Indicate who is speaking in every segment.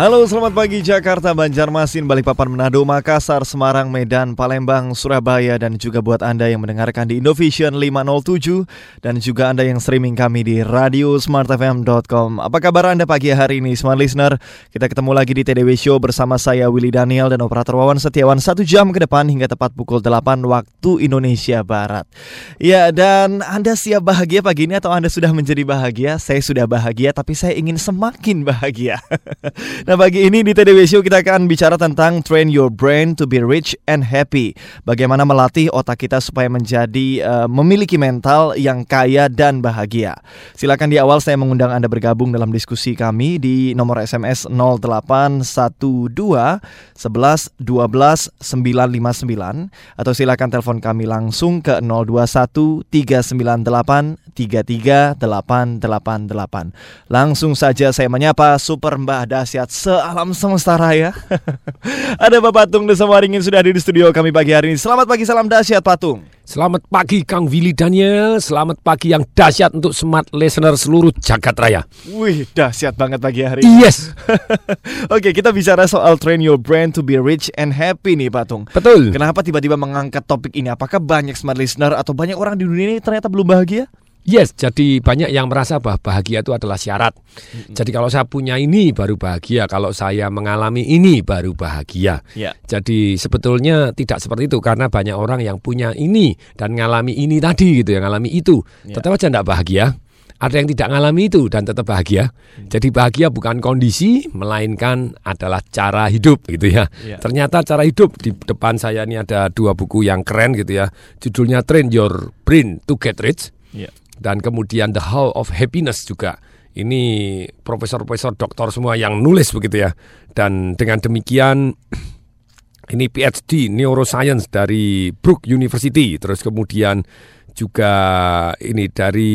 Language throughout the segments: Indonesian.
Speaker 1: Halo, selamat pagi Jakarta, Banjarmasin, Balikpapan, Manado, Makassar, Semarang, Medan, Palembang, Surabaya, dan juga buat Anda yang mendengarkan di Indovision 507 dan juga Anda yang streaming kami di radio smartfm.com. Apa kabar Anda pagi hari ini, Smart Listener? Kita ketemu lagi di TDW Show bersama saya Willy Daniel dan operator Wawan Setiawan satu jam ke depan hingga tepat pukul 8 waktu Indonesia Barat. Ya, dan Anda siap bahagia pagi ini atau Anda sudah menjadi bahagia? Saya sudah bahagia, tapi saya ingin semakin bahagia. Nah pagi ini di TDW Show kita akan bicara tentang train your brain to be rich and happy. Bagaimana melatih otak kita supaya menjadi uh, memiliki mental yang kaya dan bahagia. Silakan di awal saya mengundang Anda bergabung dalam diskusi kami di nomor SMS 0812 11 12 959 atau silakan telepon kami langsung ke 021 398 33888. Langsung saja saya menyapa Super Mbah Dasyat sealam semesta raya. Ada Bapak Patung Desa Waringin sudah ada di studio kami pagi hari ini. Selamat pagi, salam dahsyat Patung.
Speaker 2: Selamat pagi Kang Willy Daniel, selamat pagi yang dahsyat untuk smart listener seluruh jagat raya.
Speaker 1: Wih, dahsyat banget pagi hari ini.
Speaker 2: Yes.
Speaker 1: Oke, kita bicara soal train your brain to be rich and happy nih Patung.
Speaker 2: Betul.
Speaker 1: Kenapa tiba-tiba mengangkat topik ini? Apakah banyak smart listener atau banyak orang di dunia ini ternyata belum bahagia?
Speaker 2: Yes, jadi banyak yang merasa bahwa bahagia itu adalah syarat. Mm-hmm. Jadi kalau saya punya ini baru bahagia, kalau saya mengalami ini baru bahagia.
Speaker 1: Yeah.
Speaker 2: Jadi sebetulnya tidak seperti itu karena banyak orang yang punya ini dan mengalami ini tadi gitu, yang mengalami itu, yeah. tetap aja tidak bahagia. Ada yang tidak mengalami itu dan tetap bahagia. Hmm. Jadi bahagia bukan kondisi, melainkan adalah cara hidup gitu ya. Yeah. Ternyata cara hidup di depan saya ini ada dua buku yang keren gitu ya. Judulnya Train Your Brain to Get Rich. Yeah dan kemudian The How of Happiness juga. Ini profesor-profesor doktor semua yang nulis begitu ya. Dan dengan demikian ini PhD Neuroscience dari Brook University. Terus kemudian juga ini dari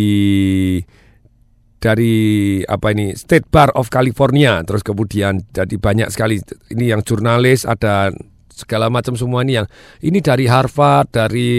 Speaker 2: dari apa ini State Bar of California. Terus kemudian jadi banyak sekali ini yang jurnalis ada segala macam semua ini yang ini dari Harvard, dari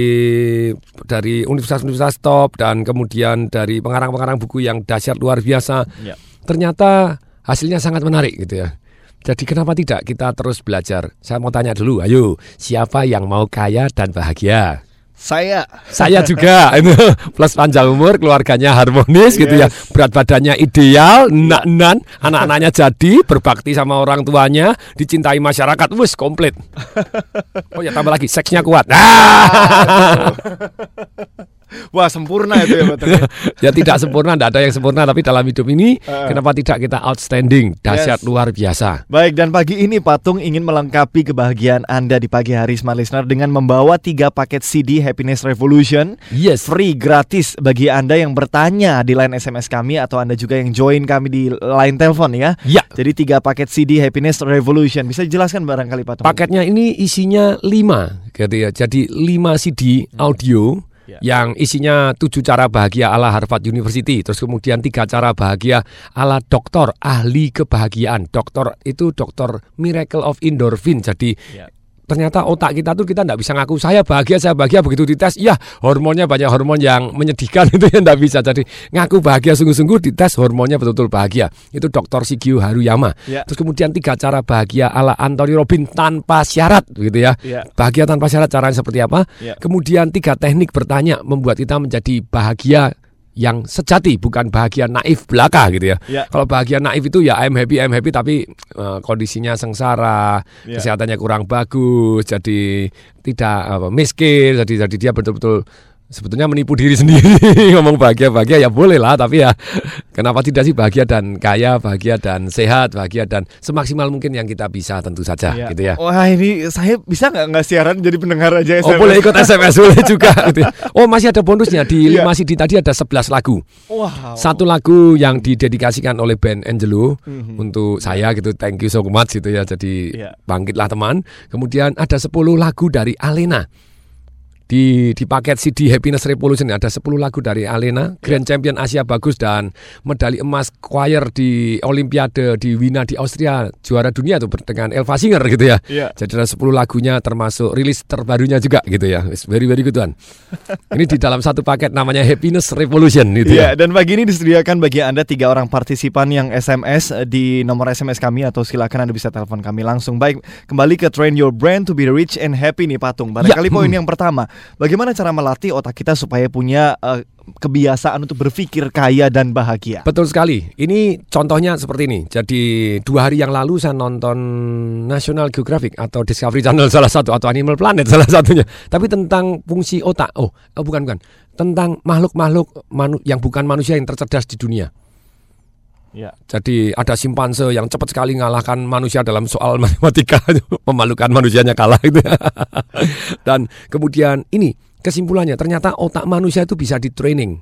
Speaker 2: dari universitas-universitas top dan kemudian dari pengarang-pengarang buku yang dahsyat luar biasa. Ya. Ternyata hasilnya sangat menarik gitu ya. Jadi kenapa tidak kita terus belajar? Saya mau tanya dulu, ayo siapa yang mau kaya dan bahagia?
Speaker 1: Saya.
Speaker 2: Saya juga itu plus panjang umur, keluarganya harmonis yes. gitu ya. Berat badannya ideal, enak-enak, anak-anaknya jadi, berbakti sama orang tuanya, dicintai masyarakat, wis komplit. Oh ya tambah lagi seksnya kuat. Ah.
Speaker 1: Wah sempurna itu ya. Ya?
Speaker 2: tidak sempurna, tidak ada yang sempurna. Tapi dalam hidup ini, uh, kenapa tidak kita outstanding, dahsyat yes. luar biasa.
Speaker 1: Baik dan pagi ini Patung ingin melengkapi kebahagiaan anda di pagi hari Smart Listener dengan membawa tiga paket CD Happiness Revolution,
Speaker 2: yes,
Speaker 1: free gratis bagi anda yang bertanya di line SMS kami atau anda juga yang join kami di line telepon ya.
Speaker 2: Ya.
Speaker 1: Jadi tiga paket CD Happiness Revolution bisa dijelaskan barangkali Patung?
Speaker 2: Paketnya ini isinya lima, gitu ya. Jadi lima CD audio yeah. yang isinya tujuh cara bahagia ala Harvard University, terus kemudian tiga cara bahagia ala dokter ahli kebahagiaan. Dokter itu dokter Miracle of Endorphin. Jadi yeah ternyata otak kita tuh kita tidak bisa ngaku saya bahagia saya bahagia. Begitu dites iya hormonnya banyak hormon yang menyedihkan itu yang tidak bisa. Jadi ngaku bahagia sungguh-sungguh dites hormonnya betul-betul bahagia. Itu dokter Shigio Haruyama. Ya. terus kemudian tiga cara bahagia ala Anthony Robin tanpa syarat gitu ya, ya. bahagia tanpa syarat caranya seperti apa? Ya. kemudian tiga teknik bertanya membuat kita menjadi bahagia yang sejati bukan bahagia naif belaka gitu ya. Yeah. Kalau bahagia naif itu ya I'm happy I'm happy tapi uh, kondisinya sengsara, yeah. kesehatannya kurang bagus, jadi tidak apa miskin, jadi jadi dia betul-betul sebetulnya menipu diri sendiri ngomong bahagia bahagia ya boleh lah tapi ya kenapa tidak sih bahagia dan kaya bahagia dan sehat bahagia dan semaksimal mungkin yang kita bisa tentu saja ya. gitu ya
Speaker 1: wah ini saya bisa nggak nggak siaran jadi pendengar aja
Speaker 2: SMS oh boleh ikut SMS boleh juga gitu ya. oh masih ada bonusnya di ya. lima CD tadi ada 11 lagu
Speaker 1: wow.
Speaker 2: satu lagu yang didedikasikan oleh band Angelo mm-hmm. untuk saya gitu thank you so much gitu ya jadi ya. bangkitlah teman kemudian ada 10 lagu dari Alena di di paket CD Happiness Revolution ada 10 lagu dari Alena, Grand Champion Asia bagus dan medali emas choir di Olimpiade di Wina di Austria, juara dunia tuh dengan Elva Singer gitu ya.
Speaker 1: Iya.
Speaker 2: Jadi ada 10 lagunya termasuk rilis terbarunya juga gitu ya. It's very very good one. Ini di dalam satu paket namanya Happiness Revolution gitu
Speaker 1: Iya,
Speaker 2: ya.
Speaker 1: dan pagi ini disediakan bagi Anda tiga orang partisipan yang SMS di nomor SMS kami atau silakan Anda bisa telepon kami langsung. Baik, kembali ke Train Your Brain to be rich and happy nih Patung. Barangkali
Speaker 2: Ya,
Speaker 1: poin
Speaker 2: hmm.
Speaker 1: yang pertama, bagaimana cara melatih otak kita supaya punya eh, kebiasaan untuk berpikir kaya dan bahagia?
Speaker 2: Betul sekali. Ini contohnya seperti ini. Jadi dua hari yang lalu saya nonton National Geographic atau Discovery Channel salah satu atau Animal Planet salah satunya. Tapi tentang fungsi otak. Oh, oh bukan bukan. Tentang makhluk-makhluk yang bukan manusia yang tercerdas di dunia.
Speaker 1: Ya.
Speaker 2: Jadi ada simpanse yang cepat sekali mengalahkan manusia dalam soal matematika, memalukan manusianya kalah itu. Dan kemudian ini kesimpulannya ternyata otak manusia itu bisa di training.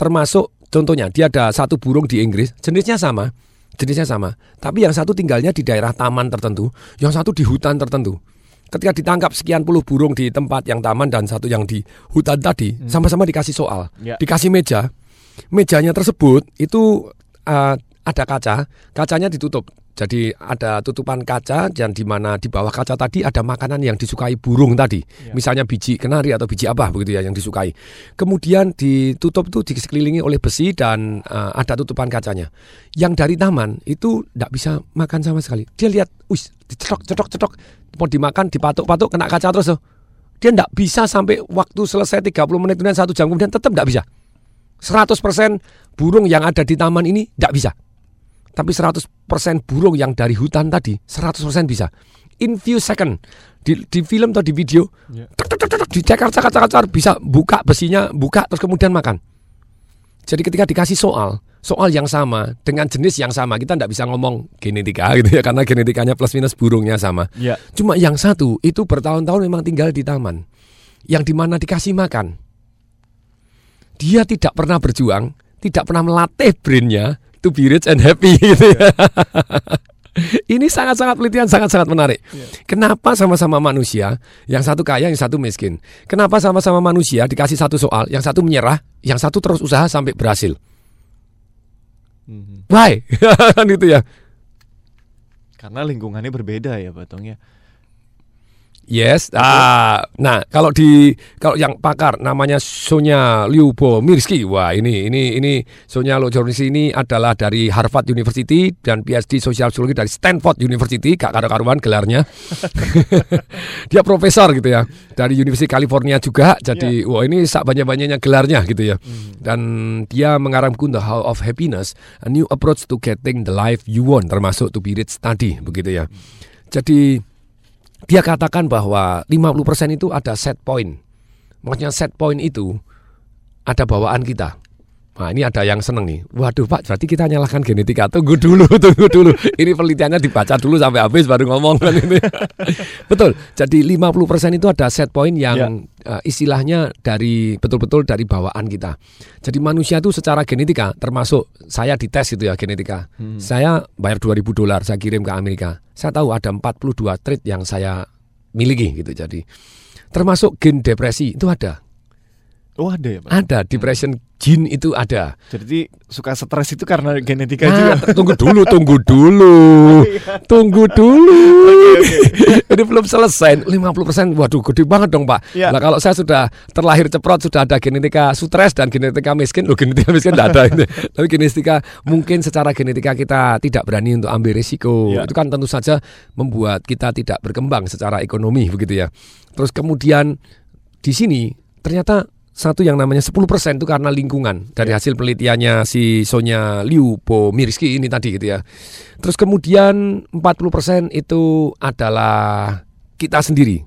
Speaker 2: Termasuk contohnya dia ada satu burung di Inggris, jenisnya sama, jenisnya sama, tapi yang satu tinggalnya di daerah taman tertentu, yang satu di hutan tertentu. Ketika ditangkap sekian puluh burung di tempat yang taman dan satu yang di hutan tadi, sama-sama dikasih soal,
Speaker 1: Ya.
Speaker 2: dikasih meja, mejanya tersebut itu uh, ada kaca, kacanya ditutup. Jadi ada tutupan kaca dan di mana di bawah kaca tadi ada makanan yang disukai burung tadi. Misalnya biji kenari atau biji apa begitu ya yang disukai. Kemudian ditutup itu dikelilingi oleh besi dan uh, ada tutupan kacanya. Yang dari taman itu tidak bisa makan sama sekali. Dia lihat, wis, dicetok, cetok, cetok, mau dimakan, dipatuk-patuk, kena kaca terus. tuh. Dia tidak bisa sampai waktu selesai 30 menit kemudian satu jam kemudian tetap tidak bisa. 100% burung yang ada di taman ini tidak bisa. Tapi 100% burung yang dari hutan tadi 100% bisa. In few second di, di film atau di video tek, dicekar cakar cakar cakar, bisa buka besinya buka terus kemudian makan. Jadi ketika dikasih soal soal yang sama dengan jenis yang sama kita tidak bisa ngomong genetika gitu ya karena genetikanya plus minus burungnya sama.
Speaker 1: Ya.
Speaker 2: Cuma yang satu itu bertahun-tahun memang tinggal di taman. Yang di mana dikasih makan. Dia tidak pernah berjuang, tidak pernah melatih brainnya to be rich and happy gitu ya. Ini sangat-sangat penelitian sangat-sangat menarik. Kenapa sama-sama manusia, yang satu kaya, yang satu miskin? Kenapa sama-sama manusia dikasih satu soal, yang satu menyerah, yang satu terus usaha sampai berhasil? Why? kan itu ya.
Speaker 1: Karena lingkungannya berbeda ya Patung ya.
Speaker 2: Yes. Ah, nah kalau di kalau yang pakar namanya Sonya Liubo Mirski. Wah, ini ini ini Sonya Liubomirski ini adalah dari Harvard University dan PhD Sosial Psikologi dari Stanford University. Gak karu-karuan gelarnya. Dia profesor gitu ya. Dari University California juga. Jadi, wah ini sak banyak-banyaknya gelarnya gitu ya. Dan dia mengarang buku The How of Happiness, a new approach to getting the life you want termasuk to be rich tadi begitu ya. Jadi dia katakan bahwa 50% itu ada set point. Maksudnya set point itu ada bawaan kita. Nah ini ada yang seneng nih. Waduh Pak, berarti kita nyalahkan genetika. Tunggu dulu, tunggu dulu. Ini penelitiannya dibaca dulu sampai habis baru ngomong kan ini. Betul. Jadi 50% itu ada set point yang eh, istilahnya dari betul-betul dari bawaan kita. Jadi manusia itu secara genetika termasuk saya dites itu ya genetika. Saya bayar 2000 dolar saya kirim ke Amerika. Saya tahu ada 42 trait yang saya miliki gitu. Jadi termasuk gen depresi itu ada.
Speaker 1: Oh ada ya Pak.
Speaker 2: Ada depression gene itu ada.
Speaker 1: Jadi suka stres itu karena genetika
Speaker 2: Nah,
Speaker 1: juga.
Speaker 2: tunggu dulu, tunggu dulu. Tunggu dulu. Ini belum selesai. 50% waduh gede banget dong, Pak.
Speaker 1: Ya.
Speaker 2: Nah, kalau saya sudah terlahir ceprot sudah ada genetika stres dan genetika miskin. Loh, genetika miskin tidak ada ini. Tapi genetika mungkin secara genetika kita tidak berani untuk ambil risiko.
Speaker 1: Ya.
Speaker 2: Itu kan tentu saja membuat kita tidak berkembang secara ekonomi begitu ya. Terus kemudian di sini ternyata satu yang namanya 10% itu karena lingkungan dari hasil penelitiannya si Sonya Liu Po Mirski ini tadi gitu ya. Terus kemudian 40% itu adalah kita sendiri.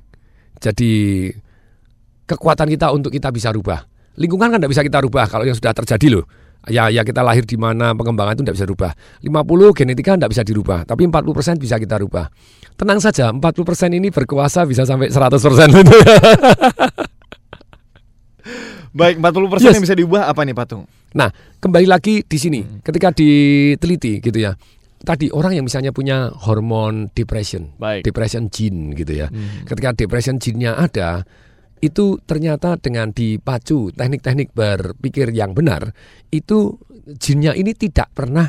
Speaker 2: Jadi kekuatan kita untuk kita bisa rubah. Lingkungan kan tidak bisa kita rubah kalau yang sudah terjadi loh. Ya, ya kita lahir di mana pengembangan itu tidak bisa rubah. 50 genetika tidak bisa dirubah, tapi 40% bisa kita rubah. Tenang saja, 40% ini berkuasa bisa sampai 100% itu.
Speaker 1: Baik, 40%
Speaker 2: Yes.
Speaker 1: yang bisa diubah apa nih Patung?
Speaker 2: Nah, kembali lagi di sini, ketika diteliti gitu ya. Tadi orang yang misalnya punya hormon depression,
Speaker 1: Baik.
Speaker 2: depression gene gitu ya. Ketika depression gene-nya ada, itu ternyata dengan dipacu teknik-teknik berpikir yang benar, itu jinnya ini tidak pernah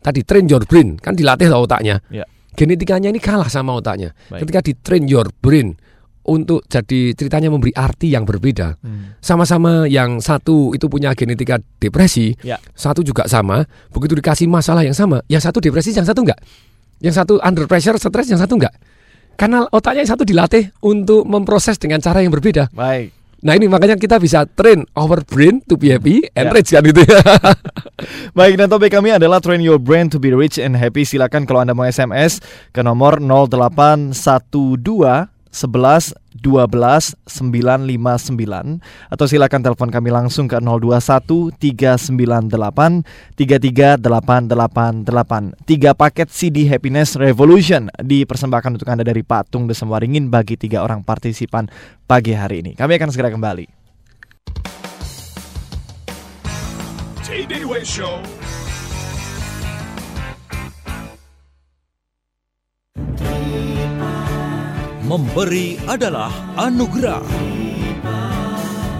Speaker 2: tadi train your brain kan dilatih otaknya.
Speaker 1: Ya.
Speaker 2: Genetikanya ini kalah sama otaknya.
Speaker 1: Baik.
Speaker 2: Ketika di train your brain untuk jadi ceritanya memberi arti yang berbeda.
Speaker 1: Hmm.
Speaker 2: Sama-sama yang satu itu punya genetika depresi,
Speaker 1: Ya.
Speaker 2: satu juga sama. Begitu dikasih masalah yang sama, yang satu depresi, yang satu enggak. Yang satu under pressure, stres, yang satu enggak. Karena otaknya yang satu dilatih untuk memproses dengan cara yang berbeda.
Speaker 1: Baik.
Speaker 2: Nah ini makanya kita bisa train our brain to be happy and
Speaker 1: Ya.
Speaker 2: rich kan gitu ya.
Speaker 1: Baik, dan topik kami adalah train your brain to be rich and happy. Silakan kalau Anda mau SMS ke nomor 0812 11 12 959 atau silakan telepon kami langsung ke 021 398 33888. Tiga paket CD Happiness Revolution dipersembahkan untuk Anda dari Patung Desem Waringin bagi tiga orang partisipan pagi hari ini. Kami akan segera kembali.
Speaker 3: Memberi adalah anugerah.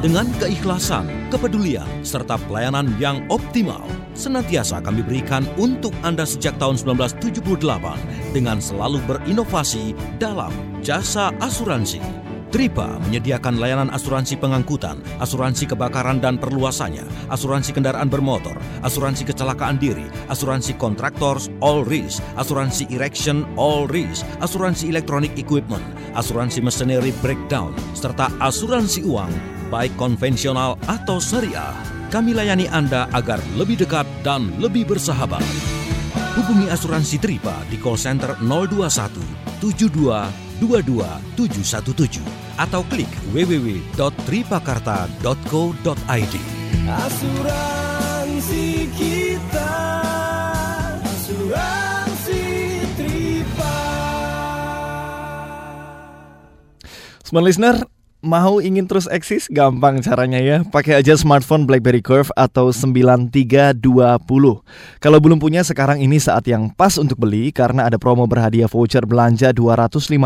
Speaker 3: Dengan keikhlasan, kepedulian, serta pelayanan yang optimal, senantiasa kami berikan untuk Anda sejak tahun 1978 dengan selalu berinovasi dalam jasa asuransi. Tripa menyediakan layanan asuransi pengangkutan, asuransi kebakaran dan perluasannya, asuransi kendaraan bermotor, asuransi kecelakaan diri, asuransi kontraktor all risk, asuransi erection all risk, asuransi electronic equipment, asuransi machinery breakdown, serta asuransi uang baik konvensional atau syariah. Kami layani Anda agar lebih dekat dan lebih bersahabat. Hubungi asuransi Tripa di call center 021 72 22 717 atau klik www.tripakarta.co.id.
Speaker 4: Asuransi kita, asuransi Tripa.
Speaker 1: Smart listener, mau ingin terus eksis? Gampang caranya ya. Pakai aja smartphone BlackBerry Curve atau 9320. Kalau belum punya sekarang ini saat yang pas untuk beli karena ada promo berhadiah voucher belanja 250.000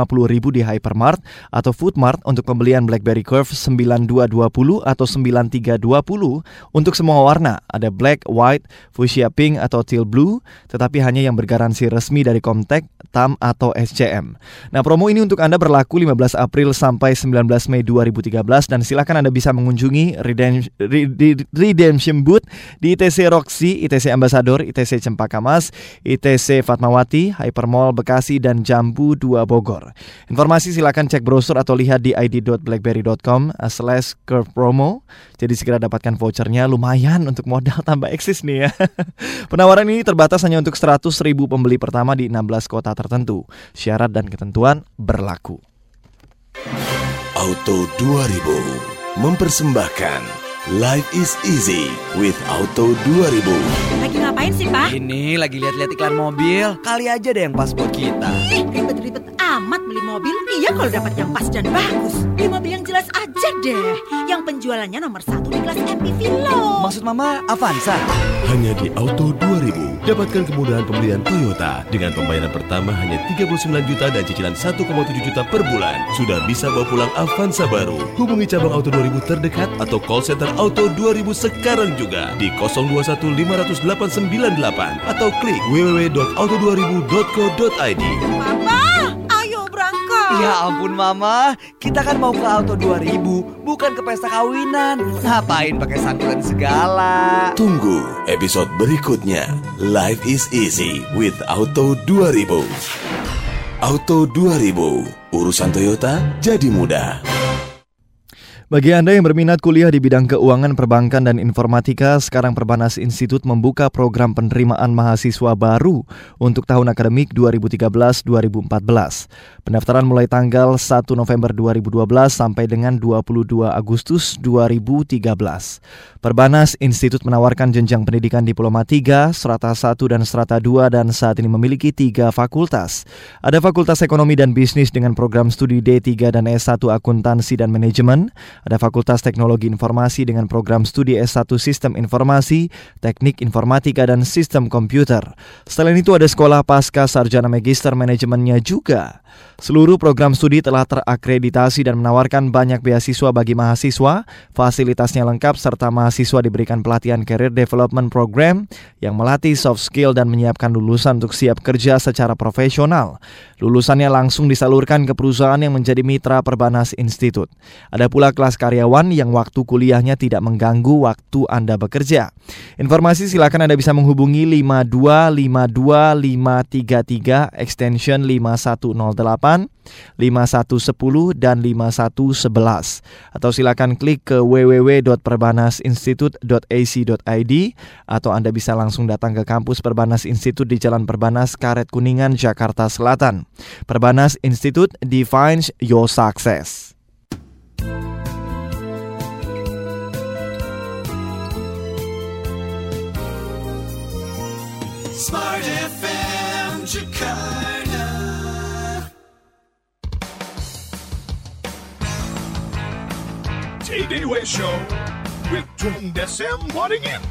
Speaker 1: di Hypermart atau Foodmart untuk pembelian BlackBerry Curve 9220 atau 9320 untuk semua warna. Ada black, white, fuchsia pink atau teal blue, tetapi hanya yang bergaransi resmi dari Comtek, TAM atau SCM. Nah, promo ini untuk Anda berlaku 15 April sampai 19 Mei 2013 dan silakan Anda bisa mengunjungi Redem- Re- Redemption Booth di ITC Roxy, ITC Ambassador, ITC Cempaka Mas, ITC Fatmawati, Hypermall Bekasi dan Jambu 2 Bogor. Informasi silakan cek brosur atau lihat di id.blackberry.com slash curve promo. Jadi segera dapatkan vouchernya lumayan untuk modal tambah eksis nih ya. Penawaran ini terbatas hanya untuk 100 ribu pembeli pertama di 16 kota tertentu. Syarat dan ketentuan berlaku.
Speaker 5: Auto 2000 mempersembahkan Life is easy with Auto 2000.
Speaker 6: Lagi ngapain sih, Pak?
Speaker 4: Ini lagi lihat-lihat iklan mobil. Kali aja deh yang pas buat kita.
Speaker 6: Ih, ribet-ribet amat beli mobil. Iya kalau dapat yang pas dan bagus. Beli mobil yang jelas aja deh. Yang penjualannya nomor satu di kelas MPV loh.
Speaker 4: Maksud Mama Avanza?
Speaker 5: Hanya di Auto 2000 dapatkan kemudahan pembelian Toyota dengan pembayaran pertama hanya 39 juta dan cicilan 1,7 juta per bulan. Sudah bisa bawa pulang Avanza baru. Hubungi cabang Auto 2000 terdekat atau call center Auto 2000 sekarang juga di 021 50898 atau klik www.auto2000.co.id.
Speaker 4: Ya ampun Mama, kita kan mau ke Auto 2000, bukan ke pesta kawinan. Ngapain pakai santunan segala?
Speaker 5: Tunggu episode berikutnya. Life is easy with Auto 2000. Auto 2000, urusan Toyota jadi mudah.
Speaker 1: Bagi Anda yang berminat kuliah di bidang keuangan, perbankan, dan informatika, sekarang Perbanas Institut membuka program penerimaan mahasiswa baru untuk tahun akademik 2013-2014. Pendaftaran mulai tanggal 1 November 2012 sampai dengan 22 Agustus 2013. Perbanas Institut menawarkan jenjang pendidikan Diploma 3, Strata 1 dan Strata 2 dan saat ini memiliki tiga fakultas. Ada Fakultas Ekonomi dan Bisnis dengan program studi D3 dan S1 Akuntansi dan Manajemen, Ada Fakultas Teknologi Informasi dengan program studi S1 Sistem Informasi, Teknik Informatika dan Sistem Komputer. Selain itu ada Sekolah Pasca Sarjana Magister Manajemennya juga. Seluruh program studi telah terakreditasi dan menawarkan banyak beasiswa bagi mahasiswa. Fasilitasnya lengkap serta mahasiswa diberikan pelatihan Career Development Program yang melatih soft skill dan menyiapkan lulusan untuk siap kerja secara profesional. Lulusannya langsung disalurkan ke perusahaan yang menjadi mitra Perbanas Institute. Ada pula kelas karyawan yang waktu kuliahnya tidak mengganggu waktu Anda bekerja. Informasi silakan Anda bisa menghubungi 5252533 extension 5108 5110 dan 5111 atau silakan klik ke www.perbanasinstitute.ac.id atau Anda bisa langsung datang ke kampus Perbanas Institute di Jalan Perbanas Karet Kuningan Jakarta Selatan. Perbanas Institute defines your success.
Speaker 7: Smart FM Jakarta.
Speaker 8: Way Show with Tung Desem Waddingin.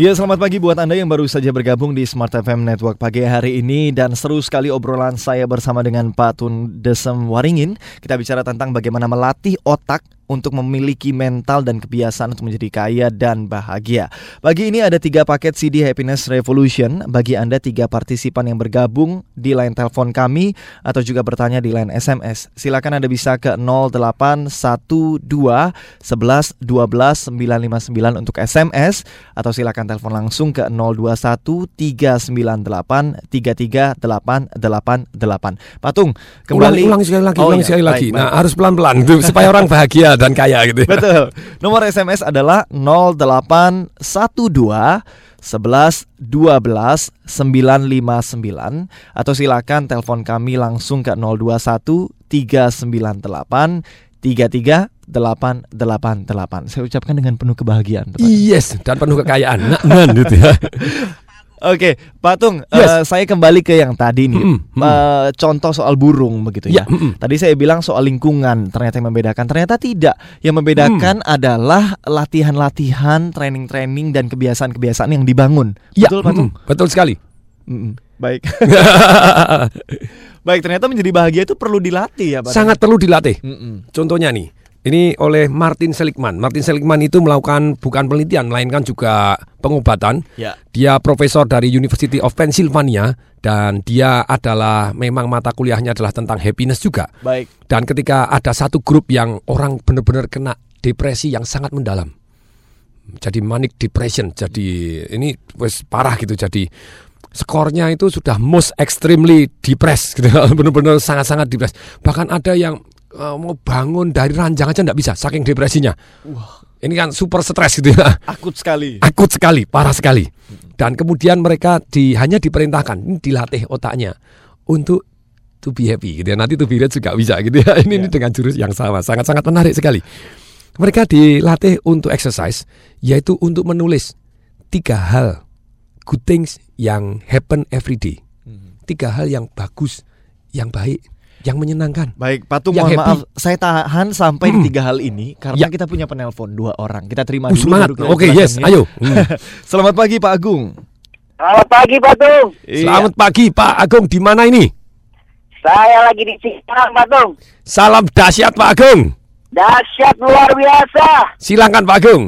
Speaker 1: Ya selamat pagi buat Anda yang baru saja bergabung di Smart FM Network pagi hari ini Dan seru sekali obrolan saya bersama dengan Pak Tun Desem Waringin Kita bicara tentang bagaimana melatih otak untuk memiliki mental dan kebiasaan untuk menjadi kaya dan bahagia. Pagi ini ada tiga paket CD Happiness Revolution bagi Anda tiga partisipan yang bergabung di line telepon kami atau juga bertanya di line SMS. Silakan Anda bisa ke 0812 11 12 959 untuk SMS atau silakan telepon langsung ke 021 398 33888. Patung, kembali
Speaker 2: ulang, ulang sekali lagi,
Speaker 1: Oh
Speaker 2: ulang
Speaker 1: iya,
Speaker 2: sekali
Speaker 1: baik,
Speaker 2: lagi.
Speaker 1: baik.
Speaker 2: Nah, harus pelan-pelan supaya orang bahagia dan kaya gitu. ya.
Speaker 1: Betul. Nomor SMS adalah 0812 11 12 959 atau silakan telepon kami langsung ke 021 398 33888. Saya ucapkan dengan penuh kebahagiaan.
Speaker 2: Yes, dan penuh kekayaan. Nah, nah, gitu ya.
Speaker 1: Oke, Pak Tung,
Speaker 2: Yes.
Speaker 1: eh, saya kembali ke yang tadi nih.
Speaker 2: Mm.
Speaker 1: Eh, contoh soal burung begitu ya.
Speaker 2: Ya, mm-mm.
Speaker 1: Tadi saya bilang soal lingkungan, ternyata yang membedakan. Ternyata tidak. Yang membedakan
Speaker 2: Hmm.
Speaker 1: adalah latihan-latihan, training-training dan kebiasaan-kebiasaan yang dibangun.
Speaker 2: Ya,
Speaker 1: Betul, Pak Tung?
Speaker 2: mm, betul sekali.
Speaker 1: Mm-mm. Baik. Baik, ternyata menjadi bahagia itu perlu dilatih ya, Pak.
Speaker 2: Sangat perlu dilatih.
Speaker 1: Mm-mm.
Speaker 2: Contohnya nih, ini oleh Martin Seligman. Martin Seligman itu melakukan bukan penelitian, melainkan juga pengobatan.
Speaker 1: Ya.
Speaker 2: Dia profesor dari University of Pennsylvania dan dia adalah memang mata kuliahnya adalah tentang happiness juga.
Speaker 1: Baik.
Speaker 2: Dan ketika ada satu grup yang orang benar-benar kena depresi yang sangat mendalam. Jadi manic depression. Jadi ini wes parah gitu. Jadi skornya itu sudah most extremely depressed gitu. Benar-benar sangat-sangat depressed. Bahkan ada yang eh, mau bangun dari ranjang aja nggak bisa saking depresinya. Ini kan super stres gitu ya.
Speaker 1: Akut sekali.
Speaker 2: Akut sekali, parah sekali. Dan kemudian mereka di hanya diperintahkan ini dilatih otaknya untuk to be happy gitu ya. Nanti to be rich juga bisa gitu ya. Ini, ini dengan jurus yang sama, sangat-sangat menarik sekali. Mereka dilatih untuk exercise yaitu untuk menulis tiga hal good things yang happen every day. Tiga hal yang bagus, yang baik, yang menyenangkan.
Speaker 1: Baik, Patung
Speaker 2: Yang
Speaker 1: mohon
Speaker 2: happy.
Speaker 1: maaf, saya tahan sampai
Speaker 2: Hmm.
Speaker 1: di tiga hal ini karena
Speaker 2: Ya.
Speaker 1: kita punya penelpon dua orang. Kita terima
Speaker 2: Uh,
Speaker 1: dulu.
Speaker 2: semangat.
Speaker 1: baru kita
Speaker 2: Oke,
Speaker 1: jelaskan
Speaker 2: yes,
Speaker 1: ya.
Speaker 2: ayo. Hmm.
Speaker 1: Selamat pagi Pak Agung.
Speaker 9: Selamat pagi Pak Tung.
Speaker 2: Selamat pagi Pak Agung di mana ini?
Speaker 9: Saya lagi di Cikarang Pak Tung.
Speaker 2: Salam dahsyat Pak Agung.
Speaker 9: Dahsyat luar biasa.
Speaker 2: Silakan Pak Agung.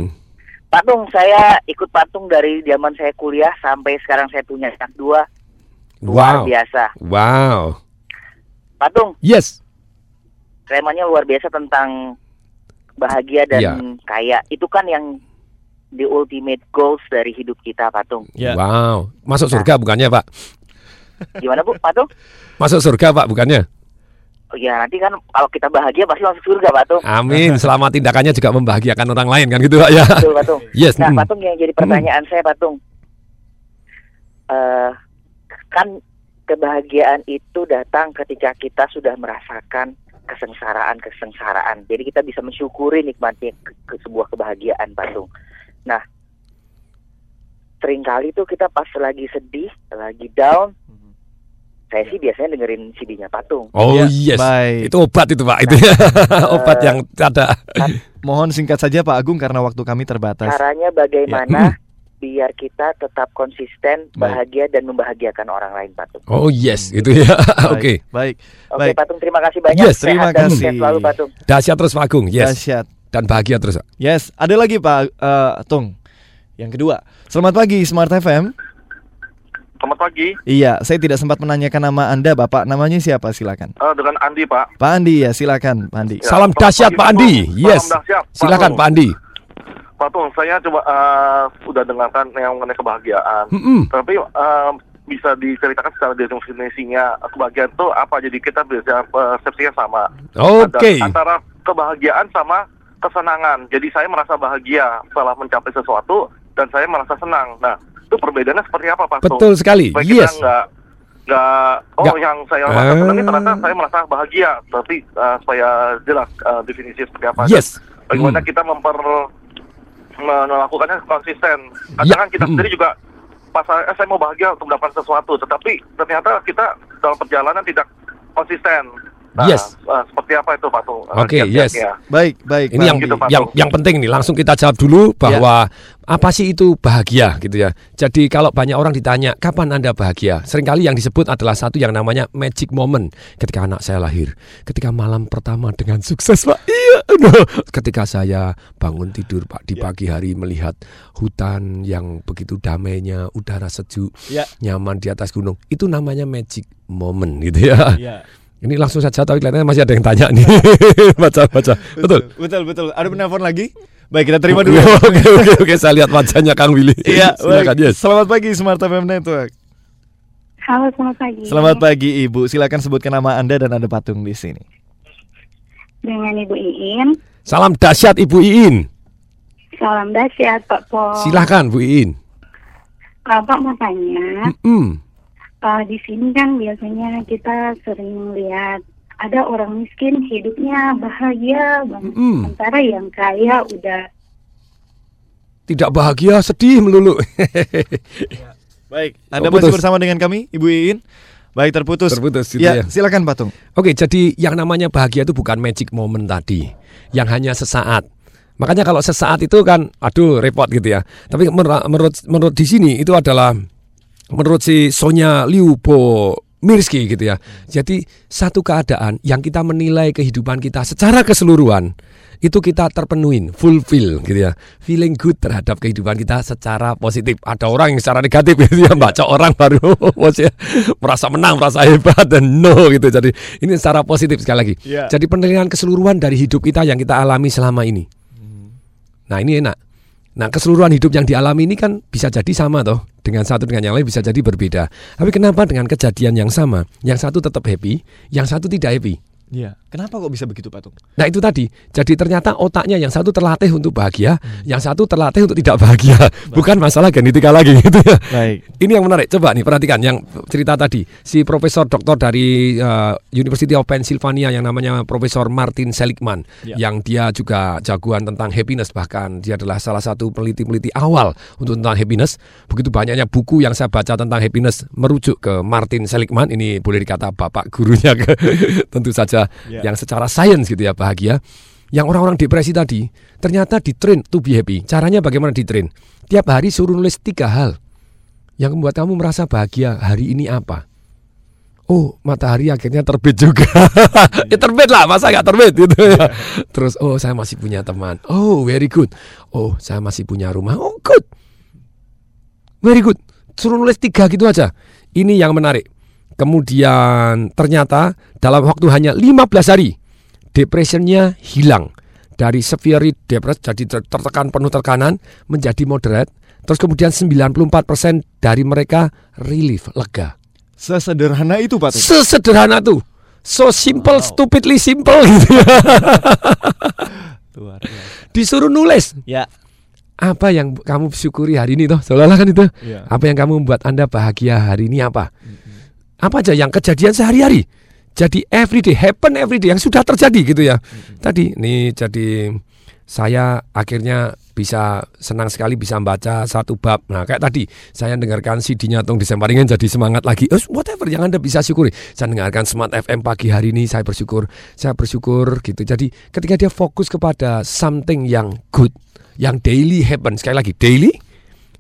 Speaker 9: Pak Tung, saya ikut Pak Tung dari zaman saya kuliah sampai sekarang saya punya anak dua. Luar
Speaker 2: Wow.
Speaker 9: biasa.
Speaker 2: Wow.
Speaker 9: Pak Tung,
Speaker 2: Yes.
Speaker 9: temanya luar biasa tentang bahagia dan
Speaker 2: Iya.
Speaker 9: kaya. Itu kan yang the ultimate goals dari hidup kita Pak Tung.
Speaker 1: Ya.
Speaker 2: Wow. Masuk surga bukannya Pak?
Speaker 9: Gimana Bu Pak Tung?
Speaker 2: Masuk surga Pak bukannya?
Speaker 9: Oh, ya nanti kan kalau kita bahagia pasti masuk surga Pak Tung.
Speaker 2: Amin. Selama tindakannya juga membahagiakan orang lain kan gitu Pak ya.
Speaker 9: Betul Pak Tung.
Speaker 2: Yes.
Speaker 9: Nah,
Speaker 2: mm.
Speaker 9: Pak Tung yang jadi pertanyaan saya, Pak Tung, Eh, kan kebahagiaan itu datang ketika kita sudah merasakan kesengsaraan-kesengsaraan. Jadi kita bisa mensyukuri nikmatnya ke, ke sebuah kebahagiaan, Pak Tung. Nah, sering kali tuh kita pas lagi sedih, lagi down, saya sih biasanya dengerin CD-nya Patung.
Speaker 2: Oh
Speaker 1: Ya,
Speaker 2: yes,
Speaker 1: baik.
Speaker 2: itu obat itu pak, itu ya. obat yang ada.
Speaker 1: Mohon singkat saja Pak Agung karena waktu kami terbatas.
Speaker 9: Caranya bagaimana biar kita tetap konsisten,
Speaker 1: Baik.
Speaker 9: bahagia dan membahagiakan orang lain, Patung.
Speaker 2: Oh yes, itu ya. Oke,
Speaker 1: Baik.
Speaker 9: Oke,
Speaker 1: Baik.
Speaker 9: Patung terima kasih banyak.
Speaker 2: Yes,
Speaker 1: terima
Speaker 9: Sehat dan
Speaker 1: kasih.
Speaker 9: sukses selalu, Patung.
Speaker 2: dahsyat terus Pak Agung, yes,
Speaker 1: Dahsyat.
Speaker 2: dan bahagia terus. Pak.
Speaker 1: Yes, ada lagi Pak eh, Tung. Yang kedua. Selamat pagi Smart FM.
Speaker 10: Selamat pagi,
Speaker 1: Iya, saya tidak sempat menanyakan nama Anda, Bapak. Namanya siapa? Silakan.
Speaker 10: Eh, dengan Andi Pak.
Speaker 1: Pak Andi ya, silakan Pak Andi.
Speaker 10: Ya,
Speaker 2: Salam dahsyat Pak Andi, yes.
Speaker 10: Salam dahsyat,
Speaker 2: Silakan. Pak Andi.
Speaker 10: Pak Tung, saya coba eh, sudah dengarkan yang mengenai kebahagiaan.
Speaker 2: Mm-mm.
Speaker 10: Tapi eh, bisa diceritakan secara definisinya kebahagiaan itu apa? Jadi kita bisa persepsinya sama.
Speaker 2: Oke,
Speaker 10: Ada antara kebahagiaan sama kesenangan. Jadi saya merasa bahagia setelah mencapai sesuatu dan saya merasa senang. Nah, itu perbedaannya seperti apa, Pak Tung?
Speaker 2: betul sekali,
Speaker 10: Supaya
Speaker 2: yes.
Speaker 10: kita nggak nggak oh
Speaker 2: Nggak.
Speaker 10: yang saya merasa senang ini
Speaker 2: Ah.
Speaker 10: ternyata saya merasa bahagia tapi eh, supaya jelas eh, definisi seperti apa
Speaker 2: Yes.
Speaker 10: Bagaimana
Speaker 2: Hmm.
Speaker 10: kita memper melakukannya konsisten
Speaker 2: Ya.
Speaker 10: kadang kan kita sendiri juga pas eh, saya mau bahagia untuk mendapatkan sesuatu tetapi ternyata kita dalam perjalanan tidak konsisten nah,
Speaker 2: Yes.
Speaker 10: eh, seperti apa itu Pak Tung?
Speaker 2: Oke,
Speaker 10: kiat-kiatnya?
Speaker 1: Baik, baik.
Speaker 2: Ini
Speaker 1: Pak
Speaker 2: yang
Speaker 10: gitu, Pak
Speaker 2: yang yang penting nih langsung kita jawab dulu bahwa apa sih itu bahagia gitu ya. Jadi kalau banyak orang ditanya kapan Anda bahagia, sering kali yang disebut adalah satu yang namanya magic moment ketika anak saya lahir, ketika malam pertama dengan sukses Pak. Iya, ketika saya bangun tidur Pak di pagi hari melihat hutan yang begitu damainya, udara sejuk,
Speaker 1: Ya.
Speaker 2: nyaman di atas gunung. Itu namanya magic moment gitu ya.
Speaker 1: Iya.
Speaker 2: Ini langsung saja tapi kelihatannya masih ada yang tanya nih. baca baca. Betul.
Speaker 1: Betul, betul. Ada penelpon lagi? Baik, kita terima dulu.
Speaker 2: oke oke oke saya lihat wajahnya Kang Willy.
Speaker 1: Iya,
Speaker 2: silakan yes.
Speaker 1: Selamat pagi Smart FM Network.
Speaker 11: Halo, selamat pagi.
Speaker 1: Selamat pagi Ibu. Silakan sebutkan nama Anda dan ada patung di sini.
Speaker 11: Dengan Ibu Iin.
Speaker 2: Salam dahsyat Ibu Iin.
Speaker 11: Salam dahsyat Pak Po.
Speaker 2: Silakan Bu Iin.
Speaker 11: Uh, Pak mau tanya,
Speaker 2: Hmm.
Speaker 11: Uh, di sini kan biasanya kita sering lihat ada orang miskin hidupnya bahagia banget.
Speaker 2: Hmm.
Speaker 11: Sementara yang kaya udah
Speaker 2: Tidak bahagia, sedih melulu.
Speaker 1: Baik, Anda
Speaker 2: Oh,
Speaker 1: masih
Speaker 2: putus.
Speaker 1: bersama dengan kami Ibu Iin. Baik, terputus.
Speaker 2: Terputus gitu
Speaker 1: ya,
Speaker 2: ya.
Speaker 1: silakan patung.
Speaker 2: Oke, jadi yang namanya bahagia itu bukan magic moment tadi, yang hanya sesaat. Makanya kalau sesaat itu kan, aduh repot gitu ya. Tapi menurut menurut di sini itu adalah menurut si Sonya Liubo Mirski gitu ya. Jadi satu keadaan yang kita menilai kehidupan kita secara keseluruhan itu kita terpenuhin, fulfill gitu ya. Feeling good terhadap kehidupan kita secara positif. Ada orang yang secara negatif gitu ya, baca orang baru maksudnya merasa menang, merasa hebat dan no gitu. Jadi ini secara positif sekali lagi.
Speaker 1: Iya.
Speaker 2: Jadi penilaian keseluruhan dari hidup kita yang kita alami selama ini. Nah ini enak. Nah keseluruhan hidup yang dialami ini kan bisa jadi sama toh dengan satu dengan yang lain bisa jadi berbeda. Tapi kenapa dengan kejadian yang sama, yang satu tetap happy, yang satu tidak happy?
Speaker 1: Iya. Kenapa kok bisa begitu patung?
Speaker 2: Nah itu tadi. Jadi ternyata otaknya yang satu terlatih untuk bahagia, yang satu terlatih untuk tidak bahagia. Bukan masalah genetika lagi gitu ya.
Speaker 1: Baik.
Speaker 2: Ini yang menarik. Coba nih perhatikan yang cerita tadi. Si profesor doktor dari uh, University of Pennsylvania yang namanya Profesor Martin Seligman
Speaker 1: Ya.
Speaker 2: yang dia juga jagoan tentang happiness bahkan dia adalah salah satu peneliti-peneliti awal untuk tentang happiness. Begitu banyaknya buku yang saya baca tentang happiness merujuk ke Martin Seligman. Ini boleh dikata bapak gurunya ke tentu saja
Speaker 1: Ya.
Speaker 2: yang secara sains gitu ya bahagia. Yang orang-orang depresi tadi ternyata di train to be happy. Caranya bagaimana di train? Tiap hari suruh nulis tiga hal yang membuat kamu merasa bahagia hari ini apa? Oh, matahari akhirnya terbit juga. ya terbit lah, masa nggak terbit gitu ya. Terus, oh saya masih punya teman. Oh, very good. Oh, saya masih punya rumah. Oh, good. Very good. Suruh nulis tiga gitu aja. Ini yang menarik. Kemudian ternyata dalam waktu hanya 15 hari depresinya hilang dari severe depresi jadi ter- tertekan penuh tekanan menjadi moderate terus kemudian 94% dari mereka relief lega
Speaker 1: Sesederhana itu patung.
Speaker 2: sesederhana tuh so simple stupidly simple gitu ya.
Speaker 1: Luar biasa.
Speaker 2: disuruh nulis
Speaker 1: Ya.
Speaker 2: apa yang kamu syukuri hari ini toh seolah-olah kan itu
Speaker 1: Iya.
Speaker 2: apa yang kamu membuat anda bahagia hari ini apa apa aja yang kejadian sehari-hari jadi everyday happen everyday yang sudah terjadi gitu ya tadi nih jadi saya akhirnya bisa senang sekali bisa membaca satu bab. Nah, kayak tadi saya dengarkan CD-nya Tung Desembaringan jadi semangat lagi. Oh, whatever yang Anda bisa syukuri. Saya dengarkan Smart FM pagi hari ini saya bersyukur. Saya bersyukur gitu. Jadi ketika dia fokus kepada something yang good, yang daily happen. Sekali lagi, daily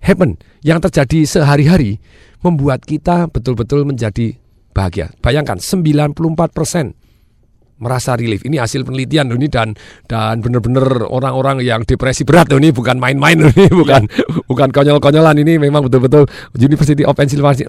Speaker 2: happen yang terjadi sehari-hari membuat kita betul-betul menjadi bahagia. Bayangkan 94% merasa relief. Ini hasil penelitian loh ini dan dan benar-benar orang-orang yang depresi berat loh ini bukan main-main loh ini bukan bukan konyol-konyolan ini memang betul-betul University of Pennsylvania,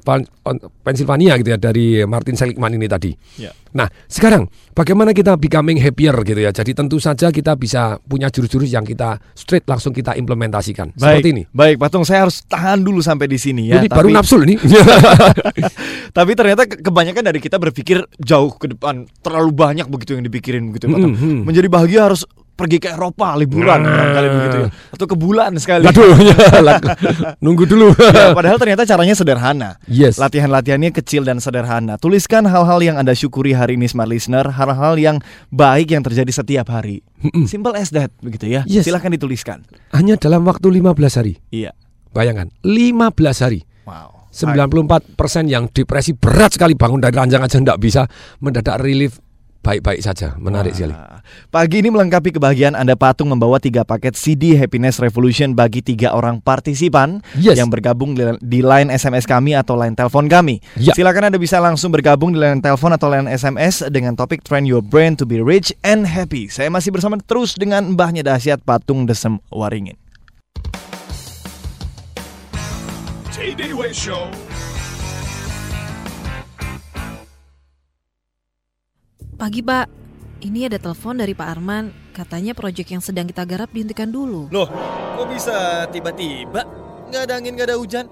Speaker 2: Pennsylvania gitu ya dari Martin Seligman ini tadi.
Speaker 1: Ya.
Speaker 2: Nah, sekarang bagaimana kita becoming happier gitu ya. Jadi tentu saja kita bisa punya jurus-jurus yang kita straight langsung kita implementasikan.
Speaker 1: Baik,
Speaker 2: Seperti ini.
Speaker 1: Baik, Patung, saya harus tahan dulu sampai di sini ya.
Speaker 2: Ini baru nafsu ini.
Speaker 1: Tapi ternyata ke- kebanyakan dari kita berpikir jauh ke depan, terlalu banyak begitu yang dipikirin begitu, Patung.
Speaker 2: Mhm.
Speaker 1: Menjadi bahagia harus pergi ke Eropa liburan barangkali begitu ya. Atau ke bulan sekali.
Speaker 2: Waduh, ya, nunggu dulu.
Speaker 1: Ya, padahal ternyata caranya sederhana.
Speaker 2: Yes.
Speaker 1: Latihan-latihannya kecil dan sederhana. Tuliskan hal-hal yang Anda syukuri hari ini Smart Listener, hal-hal yang baik yang terjadi setiap hari. Simple as that begitu ya.
Speaker 2: Yes.
Speaker 1: Silahkan dituliskan.
Speaker 2: Hanya dalam waktu 15 hari.
Speaker 1: Iya.
Speaker 2: Bayangkan, 15 hari.
Speaker 1: Wow.
Speaker 2: 94% yang depresi berat sekali bangun dari ranjang aja tidak bisa mendadak relief baik-baik saja. Menarik sekali.
Speaker 1: Pagi ini melengkapi kebahagiaan Anda Patung membawa tiga paket CD Happiness Revolution bagi tiga orang partisipan
Speaker 2: Yes.
Speaker 1: yang bergabung di, line SMS kami atau line telepon kami.
Speaker 2: Ya.
Speaker 1: Silakan Anda bisa langsung bergabung di line telepon atau line SMS dengan topik Train Your Brain to be Rich and Happy. Saya masih bersama terus dengan mbahnya dahsyat Patung Desem Waringin.
Speaker 8: Day Show.
Speaker 12: Pagi Pak, ini ada telepon dari Pak Arman. Katanya proyek yang sedang kita garap dihentikan dulu.
Speaker 1: Loh, kok bisa tiba-tiba? Nggak ada angin, nggak ada hujan.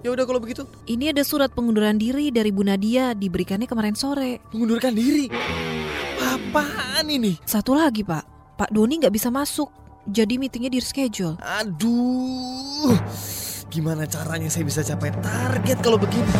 Speaker 1: Ya udah kalau begitu.
Speaker 12: Ini ada surat pengunduran diri dari Bu Nadia diberikannya kemarin sore.
Speaker 1: Mengundurkan diri? Apaan ini?
Speaker 12: Satu lagi Pak, Pak Doni nggak bisa masuk. Jadi meetingnya di reschedule.
Speaker 1: Aduh, gimana caranya saya bisa capai target kalau begini?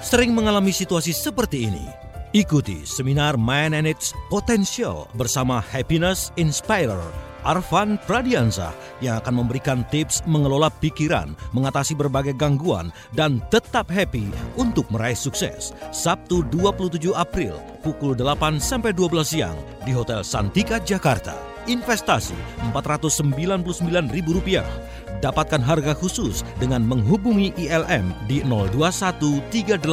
Speaker 3: Sering mengalami situasi seperti ini? Ikuti seminar Man and Its Potential bersama Happiness Inspirer Arvan Pradiansa yang akan memberikan tips mengelola pikiran, mengatasi berbagai gangguan, dan tetap happy untuk meraih sukses. Sabtu 27 April pukul 8 sampai 12 siang di Hotel Santika Jakarta. Investasi Rp499.000. Dapatkan harga khusus dengan menghubungi ILM di 021 386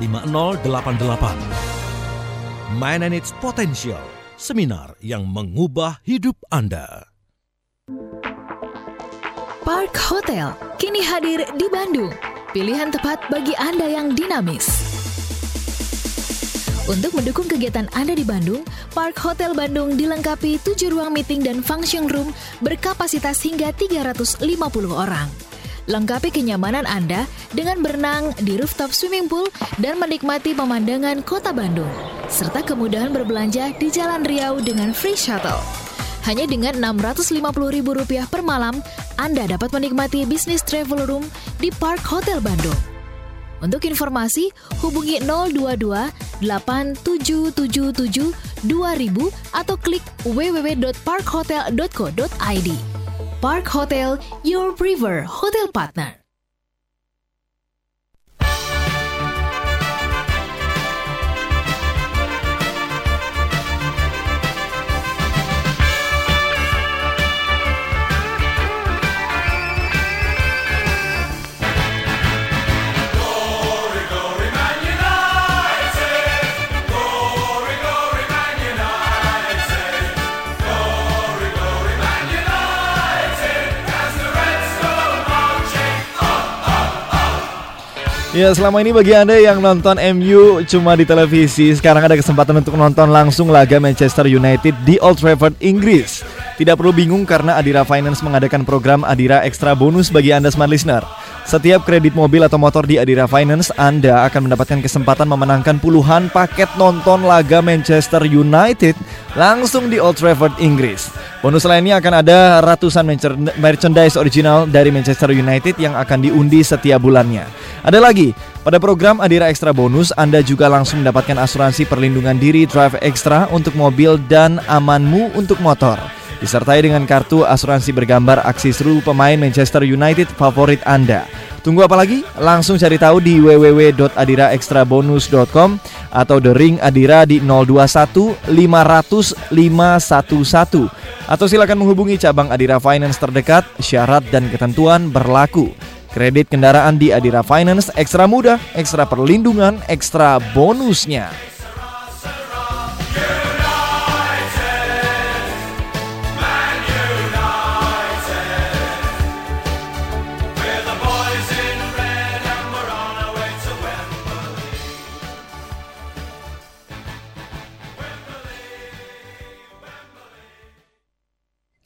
Speaker 3: 5088. Mind and its Potential, seminar yang mengubah hidup Anda.
Speaker 13: Park Hotel kini hadir di Bandung. Pilihan tepat bagi Anda yang dinamis. Untuk mendukung kegiatan Anda di Bandung, Park Hotel Bandung dilengkapi 7 ruang meeting dan function room berkapasitas hingga 350 orang. Lengkapi kenyamanan Anda dengan berenang di rooftop swimming pool dan menikmati pemandangan kota Bandung, serta kemudahan berbelanja di Jalan Riau dengan free shuttle. Hanya dengan Rp650.000 per malam, Anda dapat menikmati bisnis travel room di Park Hotel Bandung. Untuk informasi, hubungi 022 8777 2000 atau klik www.parkhotel.co.id. Park Hotel, your preferred hotel partner.
Speaker 1: Ya selama ini bagi Anda yang nonton MU cuma di televisi Sekarang ada kesempatan untuk nonton langsung laga Manchester United di Old Trafford, Inggris Tidak perlu bingung karena Adira Finance mengadakan program Adira Extra Bonus bagi Anda Smart Listener Setiap kredit mobil atau motor di Adira Finance Anda akan mendapatkan kesempatan memenangkan puluhan paket nonton laga Manchester United Langsung di Old Trafford, Inggris Bonus lainnya akan ada ratusan merchandise original dari Manchester United yang akan diundi setiap bulannya. Ada lagi, pada program Adira Extra Bonus Anda juga langsung mendapatkan asuransi perlindungan diri Drive Extra untuk mobil dan amanmu untuk motor. Disertai dengan kartu asuransi bergambar aksi seru pemain Manchester United favorit Anda. Tunggu apa lagi? Langsung cari tahu di www.adiraextrabonus.com atau The Ring Adira di 021 500 511 atau silakan menghubungi cabang Adira Finance terdekat. Syarat dan ketentuan berlaku. Kredit kendaraan di Adira Finance ekstra mudah, ekstra perlindungan, ekstra bonusnya.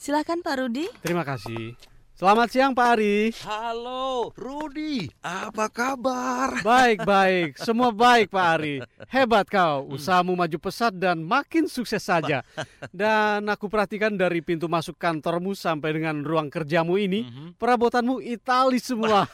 Speaker 14: Silakan Pak Rudi.
Speaker 15: Terima kasih. Selamat siang Pak Ari.
Speaker 16: Halo, Rudi. Apa kabar?
Speaker 15: Baik, baik. Semua baik Pak Ari. Hebat kau. Usahamu maju pesat dan makin sukses saja. Dan aku perhatikan dari pintu masuk kantormu sampai dengan ruang kerjamu ini, perabotanmu Itali semua.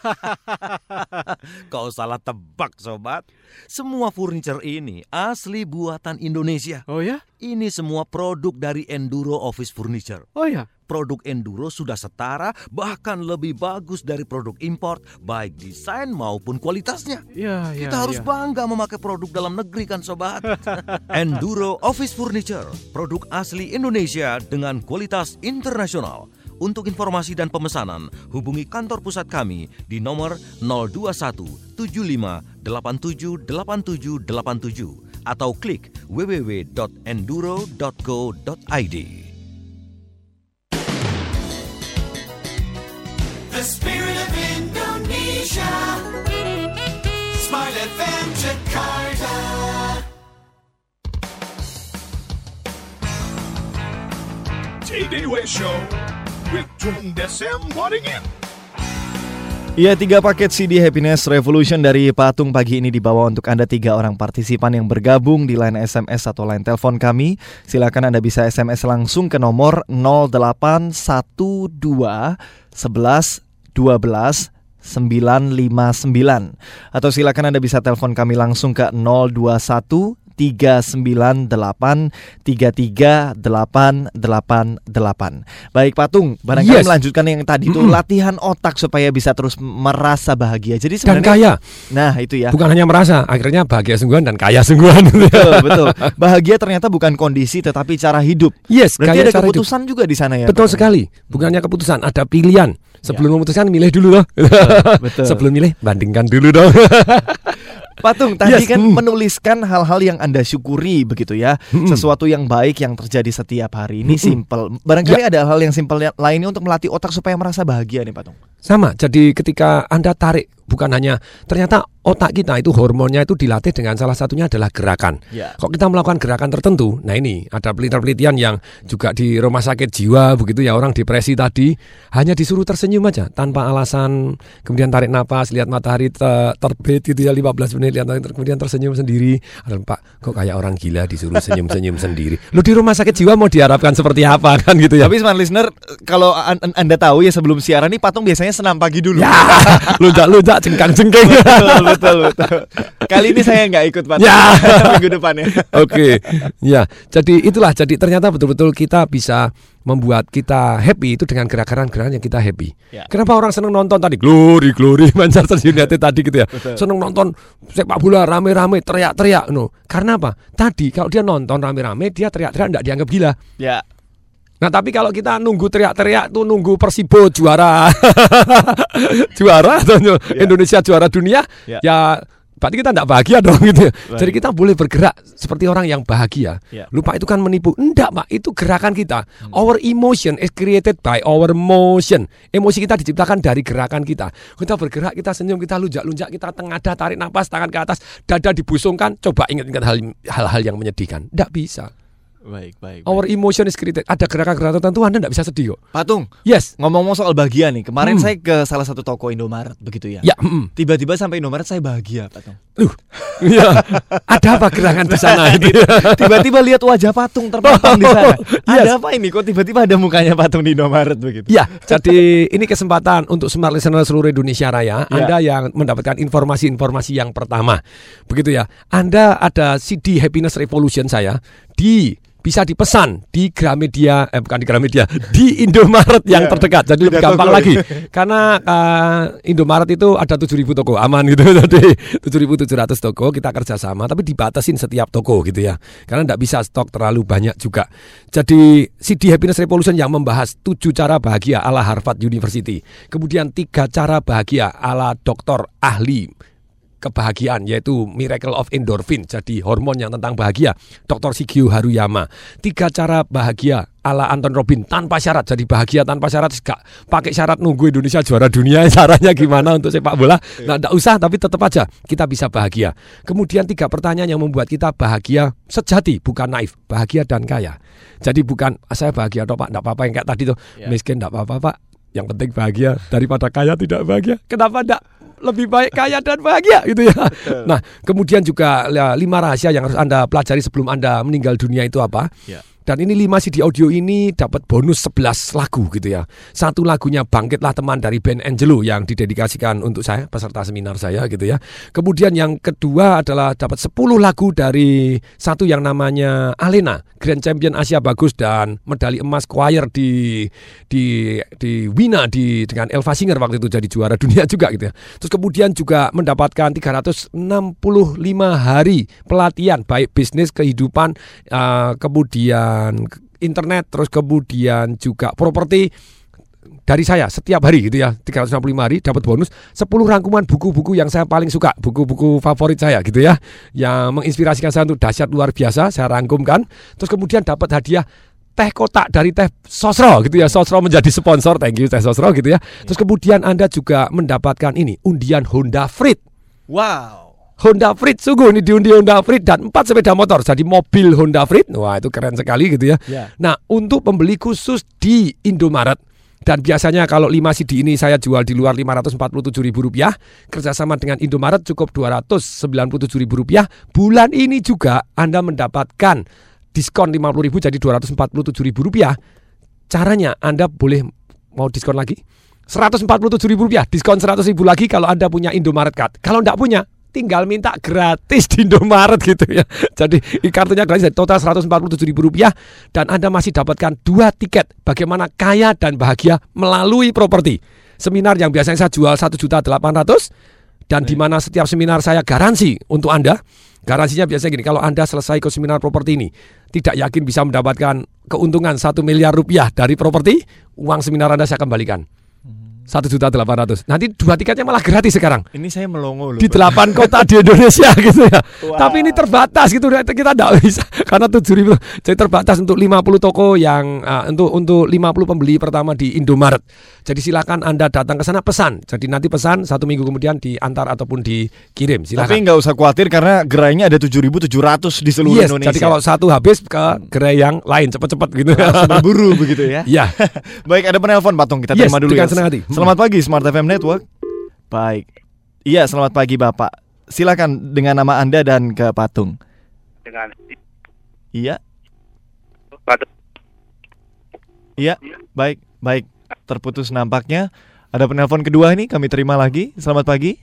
Speaker 16: Kau salah tebak, sobat. Semua furniture ini asli buatan Indonesia.
Speaker 15: Oh ya?
Speaker 16: Ini semua produk dari Enduro Office Furniture.
Speaker 15: Oh ya?
Speaker 16: Produk Enduro sudah setara, bahkan lebih bagus dari produk import, baik desain maupun kualitasnya.
Speaker 15: Ya, ya,
Speaker 16: Kita harus
Speaker 15: ya.
Speaker 16: bangga memakai produk dalam negeri kan sobat. Enduro Office Furniture, produk asli Indonesia dengan kualitas internasional. Untuk informasi dan pemesanan, hubungi kantor pusat kami di nomor 021 75 87 87 87 atau klik www.enduro.co.id.
Speaker 7: The spirit of Indonesia. Smile FM Jakarta.
Speaker 8: TDW Show with Tung Desem Waddingin.
Speaker 1: Iya, tiga paket CD Happiness Revolution dari Patung pagi ini dibawa untuk Anda tiga orang partisipan yang bergabung di line SMS atau line telepon kami. Silakan Anda bisa SMS langsung ke nomor 0812 11 12 959 atau silakan Anda bisa telepon kami langsung ke 021 398 33888. Baik Patung, barangkali
Speaker 2: Yes.
Speaker 1: melanjutkan yang tadi itu
Speaker 2: Mm-mm.
Speaker 1: latihan otak supaya bisa terus merasa bahagia. Jadi
Speaker 2: Dan
Speaker 1: sebenarnya
Speaker 2: kaya.
Speaker 1: Nah, itu ya.
Speaker 2: Bukan hanya merasa, akhirnya bahagia sungguhan dan kaya sungguhan.
Speaker 1: betul, betul. Bahagia ternyata bukan kondisi tetapi cara hidup.
Speaker 2: Yes,
Speaker 1: Berarti
Speaker 2: kaya
Speaker 1: ada
Speaker 2: cara hidup.
Speaker 1: keputusan juga di sana ya.
Speaker 2: Betul
Speaker 1: Patung?
Speaker 2: sekali. Bukan hanya keputusan, ada pilihan. Sebelum memutuskan milih dulu loh.
Speaker 1: betul.
Speaker 2: Sebelum milih bandingkan dulu dong.
Speaker 1: Patung tadi
Speaker 2: Yes,
Speaker 1: kan
Speaker 2: mm.
Speaker 1: menuliskan hal-hal yang Anda syukuri begitu ya. Sesuatu yang baik yang terjadi setiap hari. Ini simple. Barangkali ada hal yang simple yang lainnya untuk melatih otak supaya merasa bahagia nih Patung.
Speaker 2: Sama, jadi ketika Anda tarik bukan hanya ternyata otak kita itu hormonnya itu dilatih dengan salah satunya adalah gerakan.
Speaker 1: Ya.
Speaker 2: Kok kita melakukan gerakan tertentu, nah ini ada penelitian-penelitian yang juga di rumah sakit jiwa begitu ya orang depresi tadi hanya disuruh tersenyum aja tanpa alasan, kemudian tarik napas, lihat matahari te- terbit gitu ya 15 menit, lihat matahari ter- kemudian tersenyum sendiri. Ada Pak, kok kayak orang gila disuruh senyum-senyum sendiri. Lu di rumah sakit jiwa mau diharapkan seperti apa kan gitu ya?
Speaker 1: Tapi smart listener, kalau an- an- Anda tahu ya sebelum siaran nih Patung biasanya senam pagi dulu.
Speaker 2: Ya, lunjak-lunjak cengkang-cengkeng.
Speaker 1: betul, betul, betul. Kali ini saya nggak ikut Patung.
Speaker 2: Ya.
Speaker 1: Minggu depan ya.
Speaker 2: Oke, ya. Jadi itulah. Jadi ternyata betul-betul kita bisa membuat kita happy itu dengan gerakan-gerakan yang kita happy.
Speaker 1: Ya.
Speaker 2: Kenapa orang seneng nonton tadi glory glory Manchester United tadi gitu ya?
Speaker 1: Betul.
Speaker 2: Seneng nonton sepak bola rame-rame teriak-teriak no. Karena apa? Tadi kalau dia nonton rame-rame dia teriak-teriak tidak dianggap gila.
Speaker 1: Ya.
Speaker 2: Nah tapi kalau kita nunggu teriak-teriak tuh nunggu Persibo juara juara atau Indonesia juara dunia
Speaker 1: Ya.
Speaker 2: ya berarti kita tidak bahagia dong gitu. ya.
Speaker 1: Baik.
Speaker 2: Jadi kita boleh bergerak seperti orang yang bahagia.
Speaker 1: Ya.
Speaker 2: Lupa itu kan menipu. Enggak, Pak. Itu gerakan kita.
Speaker 1: Hmm.
Speaker 2: Our emotion is created by our motion. Emosi kita diciptakan dari gerakan kita. Kita bergerak, kita senyum, kita lunjak-lunjak, kita tengadah, tarik napas, tangan ke atas, dada dibusungkan. Coba ingat-ingat hal- hal-hal yang menyedihkan. Enggak bisa.
Speaker 1: Baik, baik.
Speaker 2: Our emotion is created. Ada gerakan-gerakan tertentu Anda enggak bisa sedih kok.
Speaker 1: Patung.
Speaker 2: Yes.
Speaker 1: Ngomong-ngomong soal bahagia nih, kemarin
Speaker 2: Hmm.
Speaker 1: saya ke salah satu toko Indomaret begitu ya.
Speaker 2: Ya, mm.
Speaker 1: Tiba-tiba sampai Indomaret saya bahagia, Patung.
Speaker 2: Iya. Ada apa gerangan di sana itu?
Speaker 1: Tiba-tiba lihat wajah Patung terpampang di sana.
Speaker 2: Yes.
Speaker 1: Ada apa ini? Kok tiba-tiba ada mukanya Patung di Indomaret begitu?
Speaker 2: Ya, jadi ini kesempatan untuk smart listener seluruh Indonesia Raya,
Speaker 1: Ya.
Speaker 2: Anda yang mendapatkan informasi-informasi yang pertama. Begitu ya. Anda ada CD Happiness Revolution saya di bisa dipesan di Gramedia eh bukan di Gramedia di Indomaret yang
Speaker 1: Iya.
Speaker 2: terdekat. Jadi lebih gampang
Speaker 1: toko.
Speaker 2: lagi. Karena uh, Indomaret itu ada 7000 toko aman gitu. Jadi 7700 toko kita kerjasama tapi dibatasin setiap toko gitu ya. Karena tidak bisa stok terlalu banyak juga. Jadi CD Happiness Revolution yang membahas tujuh cara bahagia ala Harvard University. Kemudian tiga cara bahagia ala dokter ahli kebahagiaan yaitu Miracle of Endorphin jadi hormon yang tentang bahagia. Dr. Shigio Haruyama tiga cara bahagia ala Anton Robin tanpa syarat. Jadi bahagia tanpa syarat gak pakai syarat nunggu Indonesia juara dunia caranya gimana untuk sepak bola? Nah tidak usah tapi tetap aja kita bisa bahagia. Kemudian tiga pertanyaan yang membuat kita bahagia sejati bukan naif bahagia dan kaya. Jadi bukan "Ah, saya bahagia atau pak tidak apa-apa yang kayak tadi tuh miskin tidak apa-apa pak. Yang penting bahagia daripada kaya tidak bahagia. Kenapa tidak lebih baik kaya dan bahagia gitu ya. Nah, kemudian juga ya, lima rahasia yang harus Anda pelajari sebelum Anda meninggal dunia itu apa?
Speaker 1: Ya.
Speaker 2: Dan ini lima CD audio ini dapat bonus 11 lagu gitu ya. Satu lagunya Bangkitlah Teman dari band Angelo yang didedikasikan untuk saya, peserta seminar saya gitu ya. Kemudian yang kedua adalah dapat 10 lagu dari satu yang namanya Alena, Grand Champion Asia Bagus dan medali emas choir di di di Wina di dengan Elva Singer waktu itu jadi juara dunia juga gitu ya. Terus kemudian juga mendapatkan 365 hari pelatihan baik bisnis, kehidupan, eh, kemudian internet, terus kemudian juga properti dari saya setiap hari gitu ya 365 hari dapat bonus 10 rangkuman buku-buku yang saya paling suka buku-buku favorit saya gitu ya yang menginspirasikan saya untuk dahsyat luar biasa saya rangkumkan. Terus kemudian dapat hadiah teh kotak dari teh Sosro gitu ya Sosro menjadi sponsor thank you teh Sosro gitu ya. Terus kemudian Anda juga mendapatkan ini undian Honda Freed.
Speaker 1: Wow.
Speaker 2: Honda Freed. Sungguh ini diundi Honda Freed dan empat sepeda motor. Jadi mobil Honda Freed. Wah itu keren sekali gitu ya.
Speaker 1: Ya.
Speaker 2: Nah, untuk pembeli khusus di Indomaret. Dan biasanya kalau 5 CD ini saya jual di luar Rp547.000 kerjasama dengan Indomaret cukup Rp297.000 bulan ini juga Anda mendapatkan diskon Rp50.000 jadi Rp247.000 caranya Anda boleh mau diskon lagi? Rp147.000 diskon Rp100.000 lagi kalau Anda punya Indomaret Card. Kalau tidak punya tinggal minta gratis di Indomaret gitu ya. Jadi kartunya gratis total Rp147.000 dan Anda masih dapatkan dua tiket bagaimana kaya dan bahagia melalui properti. Seminar yang biasanya saya jual 1.800 dan di mana setiap seminar saya garansi untuk Anda. Garansinya biasanya gini, kalau Anda selesai ke seminar properti ini, tidak yakin bisa mendapatkan keuntungan 1 miliar rupiah dari properti, uang seminar Anda saya kembalikan. Satu juta delapan ratus. Nanti dua tiketnya malah gratis sekarang
Speaker 1: Ini saya melongo loh.
Speaker 2: di delapan kota di Indonesia gitu ya.
Speaker 1: Wow.
Speaker 2: Tapi ini terbatas gitu kita tidak bisa karena tujuh ribu jadi terbatas untuk 50 toko yang uh, untuk untuk 50 pembeli pertama di Indomaret. Jadi silakan Anda datang ke sana pesan. Jadi nanti pesan satu minggu kemudian diantar ataupun dikirim.
Speaker 1: Tapi
Speaker 2: Silakan.
Speaker 1: nggak usah khawatir karena gerainya ada 7.700 di seluruh
Speaker 2: Yes,
Speaker 1: Indonesia.
Speaker 2: jadi kalau satu habis ke gerai yang lain cepat-cepat gitu.
Speaker 1: Langsung berburu begitu ya.
Speaker 2: Iya.
Speaker 1: Baik, ada penelpon Patung kita
Speaker 2: Yes,
Speaker 1: terima dulu ya.
Speaker 2: senang hati.
Speaker 1: Selamat pagi Smart FM Network. Baik. Iya, selamat pagi Bapak. Silakan dengan nama Anda dan ke Patung.
Speaker 10: dengan
Speaker 1: Iya. Iya, baik, baik. Terputus nampaknya. Ada penelpon kedua ini kami terima lagi. Selamat pagi.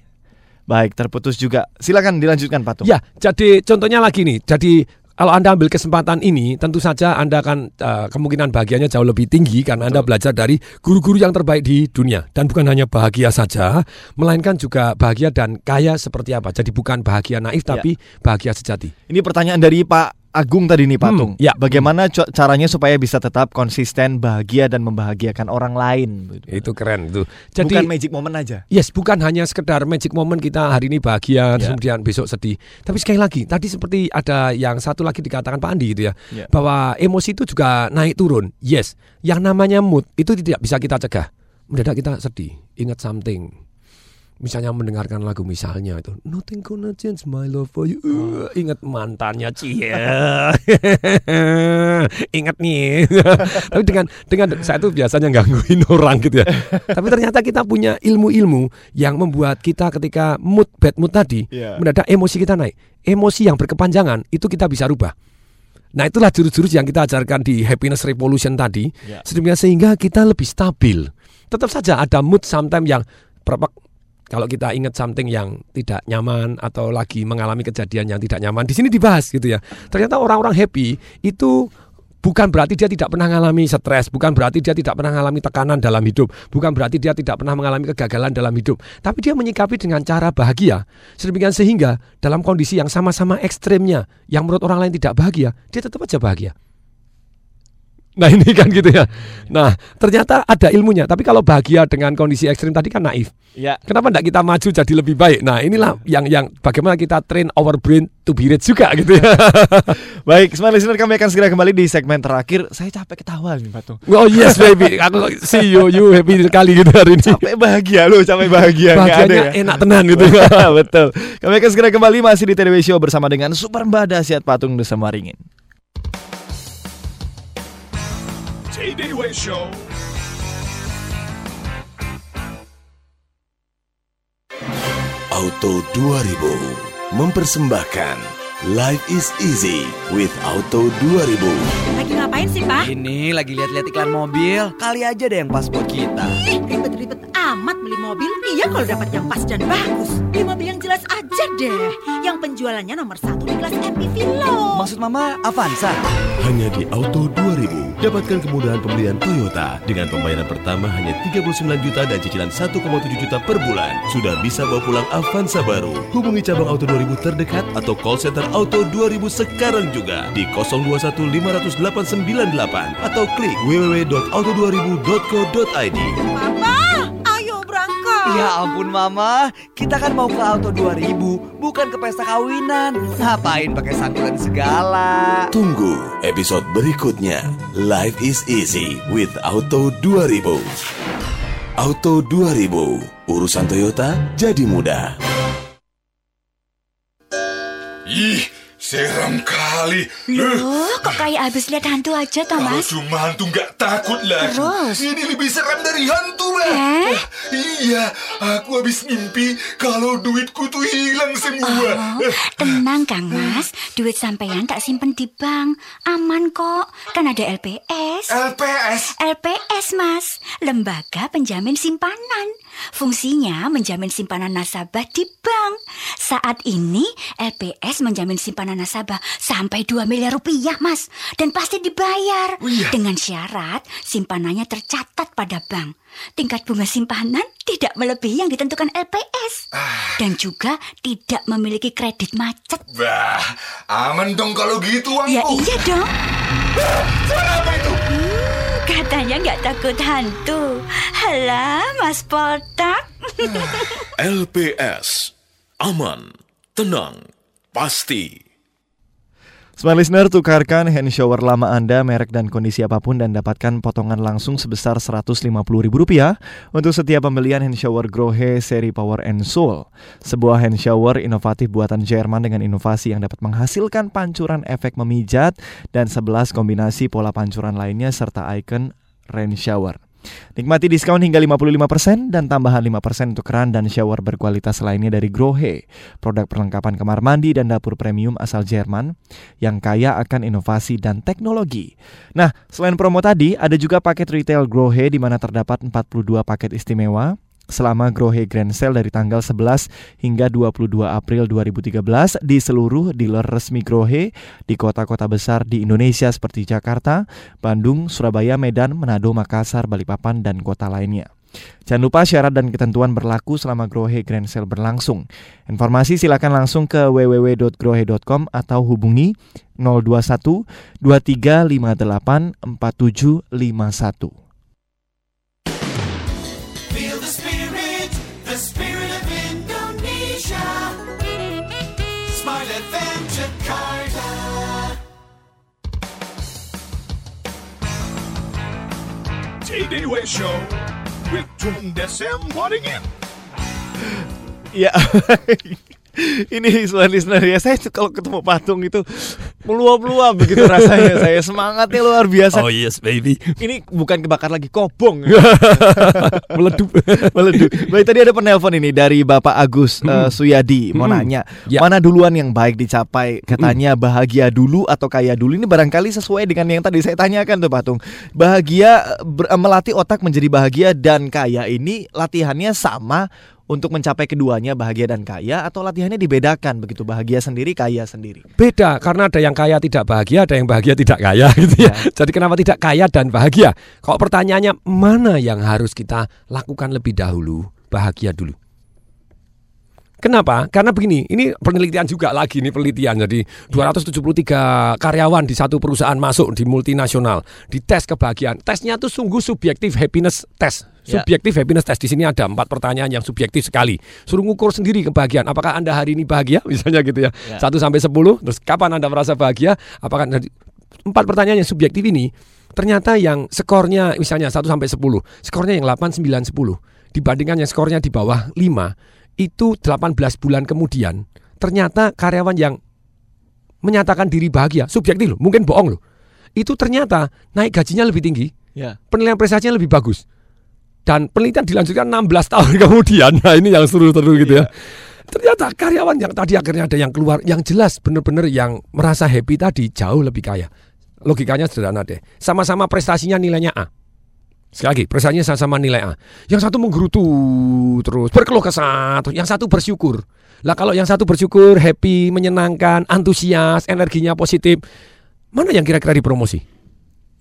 Speaker 1: Baik, terputus juga. Silakan dilanjutkan Patung.
Speaker 2: Ya, jadi contohnya lagi nih. Jadi kalau Anda ambil kesempatan ini, tentu saja Anda akan eh, kemungkinan bahagianya jauh lebih tinggi karena Anda belajar dari guru-guru yang terbaik di dunia. Dan bukan hanya bahagia saja, melainkan juga bahagia dan kaya seperti apa. Jadi bukan bahagia naif,
Speaker 1: Ya.
Speaker 2: tapi bahagia sejati.
Speaker 1: Ini pertanyaan dari Pak Agung tadi nih Patung.
Speaker 2: ya.
Speaker 1: Bagaimana caranya supaya bisa tetap konsisten bahagia dan membahagiakan orang lain?
Speaker 2: Itu keren itu.
Speaker 1: Bukan magic moment aja.
Speaker 2: Yes, bukan hanya sekedar magic moment kita hari ini bahagia,
Speaker 1: Ya.
Speaker 2: kemudian besok sedih. Tapi sekali lagi, tadi seperti ada yang satu lagi dikatakan Pak Andi gitu ya,
Speaker 1: Ya.
Speaker 2: bahwa emosi itu juga naik turun. Yes, yang namanya mood itu tidak bisa kita cegah. Mendadak kita sedih, ingat something. Misalnya mendengarkan lagu misalnya itu Nothing gonna change my love for you. Uh, Ingat mantannya Cie. Ingat nih. Tapi dengan dengan saya tuh biasanya gangguin orang gitu ya. Tapi ternyata kita punya ilmu-ilmu Yang membuat kita ketika mood bad mood tadi
Speaker 1: Iya.
Speaker 2: Mendadak emosi kita naik. Emosi yang berkepanjangan itu kita bisa rubah. Nah itulah jurus-jurus yang kita ajarkan di Happiness Revolution tadi.
Speaker 1: Ya.
Speaker 2: Sedemikian sehingga kita lebih stabil. Tetap saja ada mood sometimes yang berapa kalau kita ingat something yang tidak nyaman atau lagi mengalami kejadian yang tidak nyaman, di sini dibahas gitu ya. Ternyata orang-orang happy itu bukan berarti dia tidak pernah mengalami stres, bukan berarti dia tidak pernah mengalami tekanan dalam hidup, bukan berarti dia tidak pernah mengalami kegagalan dalam hidup, tapi dia menyikapi dengan cara bahagia. Sedemikian sehingga dalam kondisi yang sama-sama ekstrimnya, yang menurut orang lain tidak bahagia, dia tetap aja bahagia. Nah ini kan gitu ya. Nah ternyata ada ilmunya. Tapi kalau bahagia dengan kondisi ekstrim tadi kan naif.
Speaker 1: Ya.
Speaker 2: Kenapa tidak kita maju jadi lebih baik? Nah inilah yang yang bagaimana kita train our brain to be rich juga gitu ya.
Speaker 1: Baik, smart listener kami akan segera kembali di segmen terakhir. Saya capek ketawa nih Patung.
Speaker 2: Oh yes baby, aku see you, you happy sekali gitu hari ini.
Speaker 1: Capek bahagia loh, capek bahagia.
Speaker 2: Bahagianya
Speaker 1: ada ya?
Speaker 2: enak tenan gitu.
Speaker 1: Betul. Kami akan segera kembali masih di TDW Show bersama dengan Super Mbah Dahsyat Patung Desa Maringin.
Speaker 8: TDW Show.
Speaker 5: Auto 2000 mempersembahkan Life is easy with Auto 2000.
Speaker 6: Lagi ngapain sih, Pak?
Speaker 4: Ini lagi lihat-lihat iklan mobil. Kali aja deh yang pas buat kita.
Speaker 6: Ih, ribet-ribet amat beli mobil. Iya kalau dapat yang pas dan bagus. Beli mobil yang jelas aja deh. Yang penjualannya nomor satu di kelas MPV loh.
Speaker 4: Maksud Mama Avanza?
Speaker 5: Hanya di Auto 2000 dapatkan kemudahan pembelian Toyota dengan pembayaran pertama hanya 39 juta dan cicilan 1,7 juta per bulan. Sudah bisa bawa pulang Avanza baru. Hubungi cabang Auto 2000 terdekat atau call center Auto 2000 sekarang juga di 021 500 898 atau klik www.auto2000.co.id.
Speaker 6: Papa, ayo berangkat.
Speaker 4: Ya ampun Mama, kita kan mau ke Auto 2000, bukan ke pesta kawinan. Ngapain pakai santunan segala?
Speaker 5: Tunggu episode berikutnya. Life is easy with Auto 2000. Auto 2000, urusan Toyota jadi mudah.
Speaker 17: Ih, seram kali.
Speaker 18: Loh, kok kayak habis lihat hantu aja,
Speaker 17: Kalau
Speaker 18: Thomas?
Speaker 17: cuma hantu nggak takut lagi.
Speaker 18: Terus?
Speaker 17: Ini lebih seram dari hantu, Mbak.
Speaker 18: Eh?
Speaker 17: Iya, aku habis mimpi kalau duitku tuh hilang semua.
Speaker 18: Oh, tenang Kang Mas, duit sampean tak simpen di bank. Aman kok, kan ada LPS.
Speaker 17: LPS?
Speaker 18: LPS, Mas. Lembaga Penjamin Simpanan. Fungsinya menjamin simpanan nasabah di bank. Saat ini LPS menjamin simpanan nasabah sampai 2 miliar rupiah, Mas. Dan pasti dibayar. Dengan syarat simpanannya tercatat pada bank. Tingkat bunga simpanan tidak melebihi yang ditentukan LPS. Dan juga tidak memiliki kredit macet.
Speaker 17: Bah, aman dong kalau gitu uangku.
Speaker 18: Ya iya dong.
Speaker 17: Suara apa itu?
Speaker 18: Katanya nggak takut hantu. Halah, Mas Poltak.
Speaker 5: LPS. Aman, tenang, pasti.
Speaker 1: Smart listener, tukarkan hand shower lama Anda, merek dan kondisi apa pun dan dapatkan potongan langsung sebesar Rp150.000 untuk setiap pembelian hand shower Grohe seri Power and Soul. Sebuah hand shower inovatif buatan Jerman dengan inovasi yang dapat menghasilkan pancuran efek memijat dan 11 kombinasi pola pancuran lainnya serta icon rain shower. Nikmati diskon hingga 55% dan tambahan 5% untuk keran dan shower berkualitas lainnya dari Grohe, produk perlengkapan kamar mandi dan dapur premium asal Jerman yang kaya akan inovasi dan teknologi. Nah, selain promo tadi, ada juga paket retail Grohe di mana terdapat 42 paket istimewa selama Grohe Grand Sale dari tanggal 11 hingga 22 April 2013 di seluruh dealer resmi Grohe di kota-kota besar di Indonesia seperti Jakarta, Bandung, Surabaya, Medan, Manado, Makassar, Balikpapan, dan kota lainnya. Jangan lupa syarat dan ketentuan berlaku selama Grohe Grand Sale berlangsung. Informasi silakan langsung ke www.grohe.com atau hubungi 021 2358 4751.
Speaker 7: Smart FM Jakarta.
Speaker 8: TDW Show with Tung Desem Waddingin.
Speaker 1: Ya, ini smart listener ya. Saya tuh kalau ketemu patung itu meluap-luap begitu rasanya. Saya semangatnya luar biasa.
Speaker 2: Oh yes baby.
Speaker 1: Ini bukan kebakar lagi kobong.
Speaker 2: Meledup.
Speaker 1: Meledup. Baik tadi ada penelpon ini dari Bapak Agus eh, Suyadi mau
Speaker 2: Hmm.
Speaker 1: nanya
Speaker 2: Ya.
Speaker 1: mana duluan yang baik dicapai katanya bahagia dulu atau kaya dulu ini barangkali sesuai dengan yang tadi saya tanyakan tuh Patung bahagia ber- eh, melatih otak menjadi bahagia dan kaya ini latihannya sama untuk mencapai keduanya bahagia dan kaya atau latihannya dibedakan begitu bahagia sendiri kaya sendiri?
Speaker 2: Beda karena ada yang kaya tidak bahagia, ada yang bahagia tidak kaya gitu ya. Jadi kenapa tidak kaya dan bahagia? Kalau pertanyaannya mana yang harus kita lakukan lebih dahulu? Bahagia dulu. Kenapa? Karena begini, ini penelitian juga lagi nih penelitian. Jadi 273 karyawan di satu perusahaan masuk di multinasional, di tes kebahagiaan. Tesnya tuh sungguh subjektif happiness test.
Speaker 1: Ya.
Speaker 2: Subjektif happiness test. Di sini ada empat pertanyaan yang subjektif sekali. Suruh ngukur sendiri kebahagiaan. Apakah Anda hari ini bahagia? Misalnya gitu ya.
Speaker 1: Ya.
Speaker 2: 1 sampai 10. Terus kapan Anda merasa bahagia? Apakah empat pertanyaan yang subjektif ini ternyata yang skornya misalnya 1 sampai 10, skornya yang 8, 9, 10 dibandingkan yang skornya di bawah 5 itu 18 bulan kemudian ternyata karyawan yang menyatakan diri bahagia subjektif loh mungkin bohong loh. Itu ternyata naik gajinya lebih tinggi
Speaker 1: Ya.
Speaker 2: penilaian prestasinya lebih bagus. Dan penelitian dilanjutkan 16 tahun kemudian. Nah ini yang seru-seru gitu ya. Ternyata karyawan yang tadi akhirnya ada yang keluar yang jelas benar-benar yang merasa happy tadi jauh lebih kaya. Logikanya sederhana deh. Sama-sama prestasinya nilainya A Sekali lagi, prestasinya sama-sama nilai A. Yang satu menggerutu terus, berkeluh kesah, terus yang satu bersyukur. Lah kalau yang satu bersyukur, happy, menyenangkan, antusias, energinya positif, mana yang kira-kira dipromosi?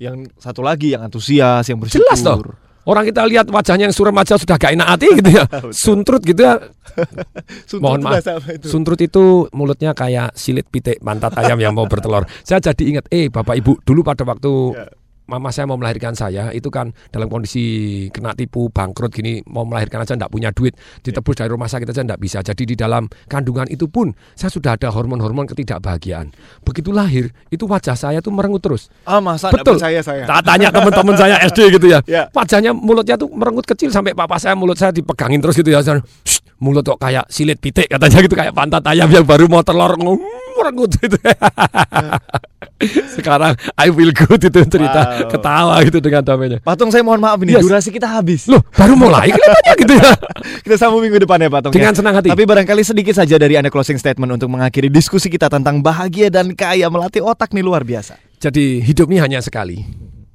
Speaker 1: Yang satu lagi yang antusias, yang bersyukur.
Speaker 2: Jelas toh. Orang kita lihat wajahnya yang suram aja sudah gak enak hati gitu ya. Suntrut gitu ya.
Speaker 1: Suntrut
Speaker 2: Mohon maaf.
Speaker 1: itu?
Speaker 2: Suntrut itu mulutnya kayak silit pitik pantat ayam yang mau bertelur. Saya jadi ingat, eh Bapak Ibu, dulu pada waktu
Speaker 1: Ya.
Speaker 2: Mama saya mau melahirkan saya itu kan dalam kondisi kena tipu bangkrut gini mau melahirkan aja ndak punya duit ditebus dari rumah sakit aja ndak bisa. Jadi di dalam kandungan itu pun saya sudah ada hormon-hormon ketidakbahagiaan. Begitu lahir itu wajah saya tuh merengut terus.
Speaker 1: Ah masa
Speaker 2: betul.
Speaker 1: percaya saya?
Speaker 2: Tak tanya teman-teman saya SD gitu ya.
Speaker 1: Ya.
Speaker 2: wajahnya mulutnya tuh merengut kecil sampai papa saya mulut saya dipegangin terus gitu ya. Saya, "Shh, mulut kok kayak silit pitik katanya gitu kayak pantat ayam yang baru mau telur ngomong merengut gitu. Sekarang I will good itu cerita.
Speaker 1: Wow.
Speaker 2: Ketawa gitu dengan damainya
Speaker 1: Patung saya mohon maaf ini
Speaker 2: Yes.
Speaker 1: durasi kita habis.
Speaker 2: Loh, baru mulai kelihatannya gitu ya.
Speaker 1: kita sambung minggu depan ya Patung.
Speaker 2: Dengan
Speaker 1: ya.
Speaker 2: senang hati.
Speaker 1: Tapi barangkali sedikit saja dari Anda closing statement untuk mengakhiri diskusi kita tentang bahagia dan kaya melatih otak nih luar biasa.
Speaker 2: Jadi hidup ini hanya sekali.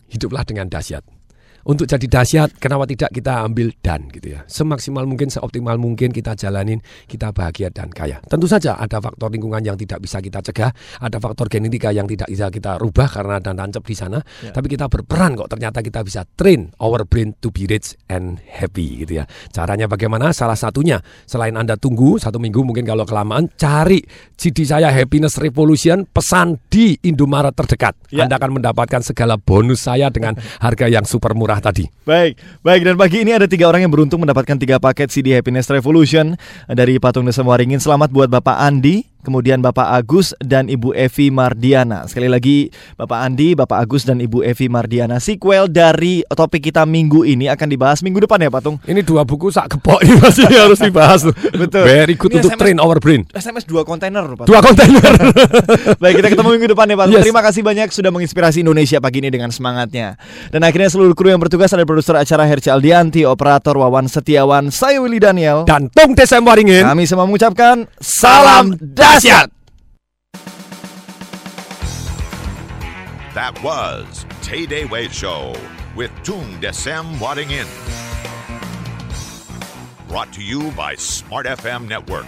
Speaker 2: Hiduplah dengan dahsyat. Untuk jadi dahsyat, kenapa tidak kita ambil dan gitu ya. Semaksimal mungkin, seoptimal mungkin kita jalanin, kita bahagia dan kaya. Tentu saja ada faktor lingkungan yang tidak bisa kita cegah, ada faktor genetika yang tidak bisa kita rubah karena dan tancap di sana.
Speaker 1: Ya.
Speaker 2: Tapi kita berperan kok ternyata kita bisa train our brain to be rich and happy gitu ya. Caranya bagaimana? Salah satunya selain Anda tunggu satu minggu mungkin kalau kelamaan cari CD saya Happiness Revolution pesan di Indomaret terdekat.
Speaker 1: Ya.
Speaker 2: Anda akan mendapatkan segala bonus saya dengan harga yang super murah tadi.
Speaker 1: Baik, baik dan pagi ini ada tiga orang yang beruntung mendapatkan tiga paket CD Happiness Revolution dari Patung Desa Waringin. Selamat buat Bapak Andi, kemudian Bapak Agus dan Ibu Evi Mardiana. Sekali lagi Bapak Andi, Bapak Agus dan Ibu Evi Mardiana. Sequel dari topik kita minggu ini akan dibahas minggu depan ya Patung.
Speaker 2: Ini dua buku sak gepok ini masih harus dibahas.
Speaker 1: Betul.
Speaker 2: Very good
Speaker 1: Ini
Speaker 2: untuk
Speaker 1: SMS
Speaker 2: train our brain.
Speaker 1: SMS dua kontainer Patung.
Speaker 2: Dua kontainer.
Speaker 1: Baik, kita ketemu minggu depan ya Pak.
Speaker 2: Yes.
Speaker 1: Terima kasih banyak sudah menginspirasi Indonesia pagi ini dengan semangatnya. Dan akhirnya seluruh kru yang bertugas ada produser acara Herci Aldianti, operator Wawan Setiawan, saya Willy Daniel.
Speaker 2: Dan Tung Desem Waringin.
Speaker 1: Kami semua mengucapkan salam dahsyat.
Speaker 8: That was Tay Day Way Show with Tung Desem Wadding In. Brought to you by Smart FM Network.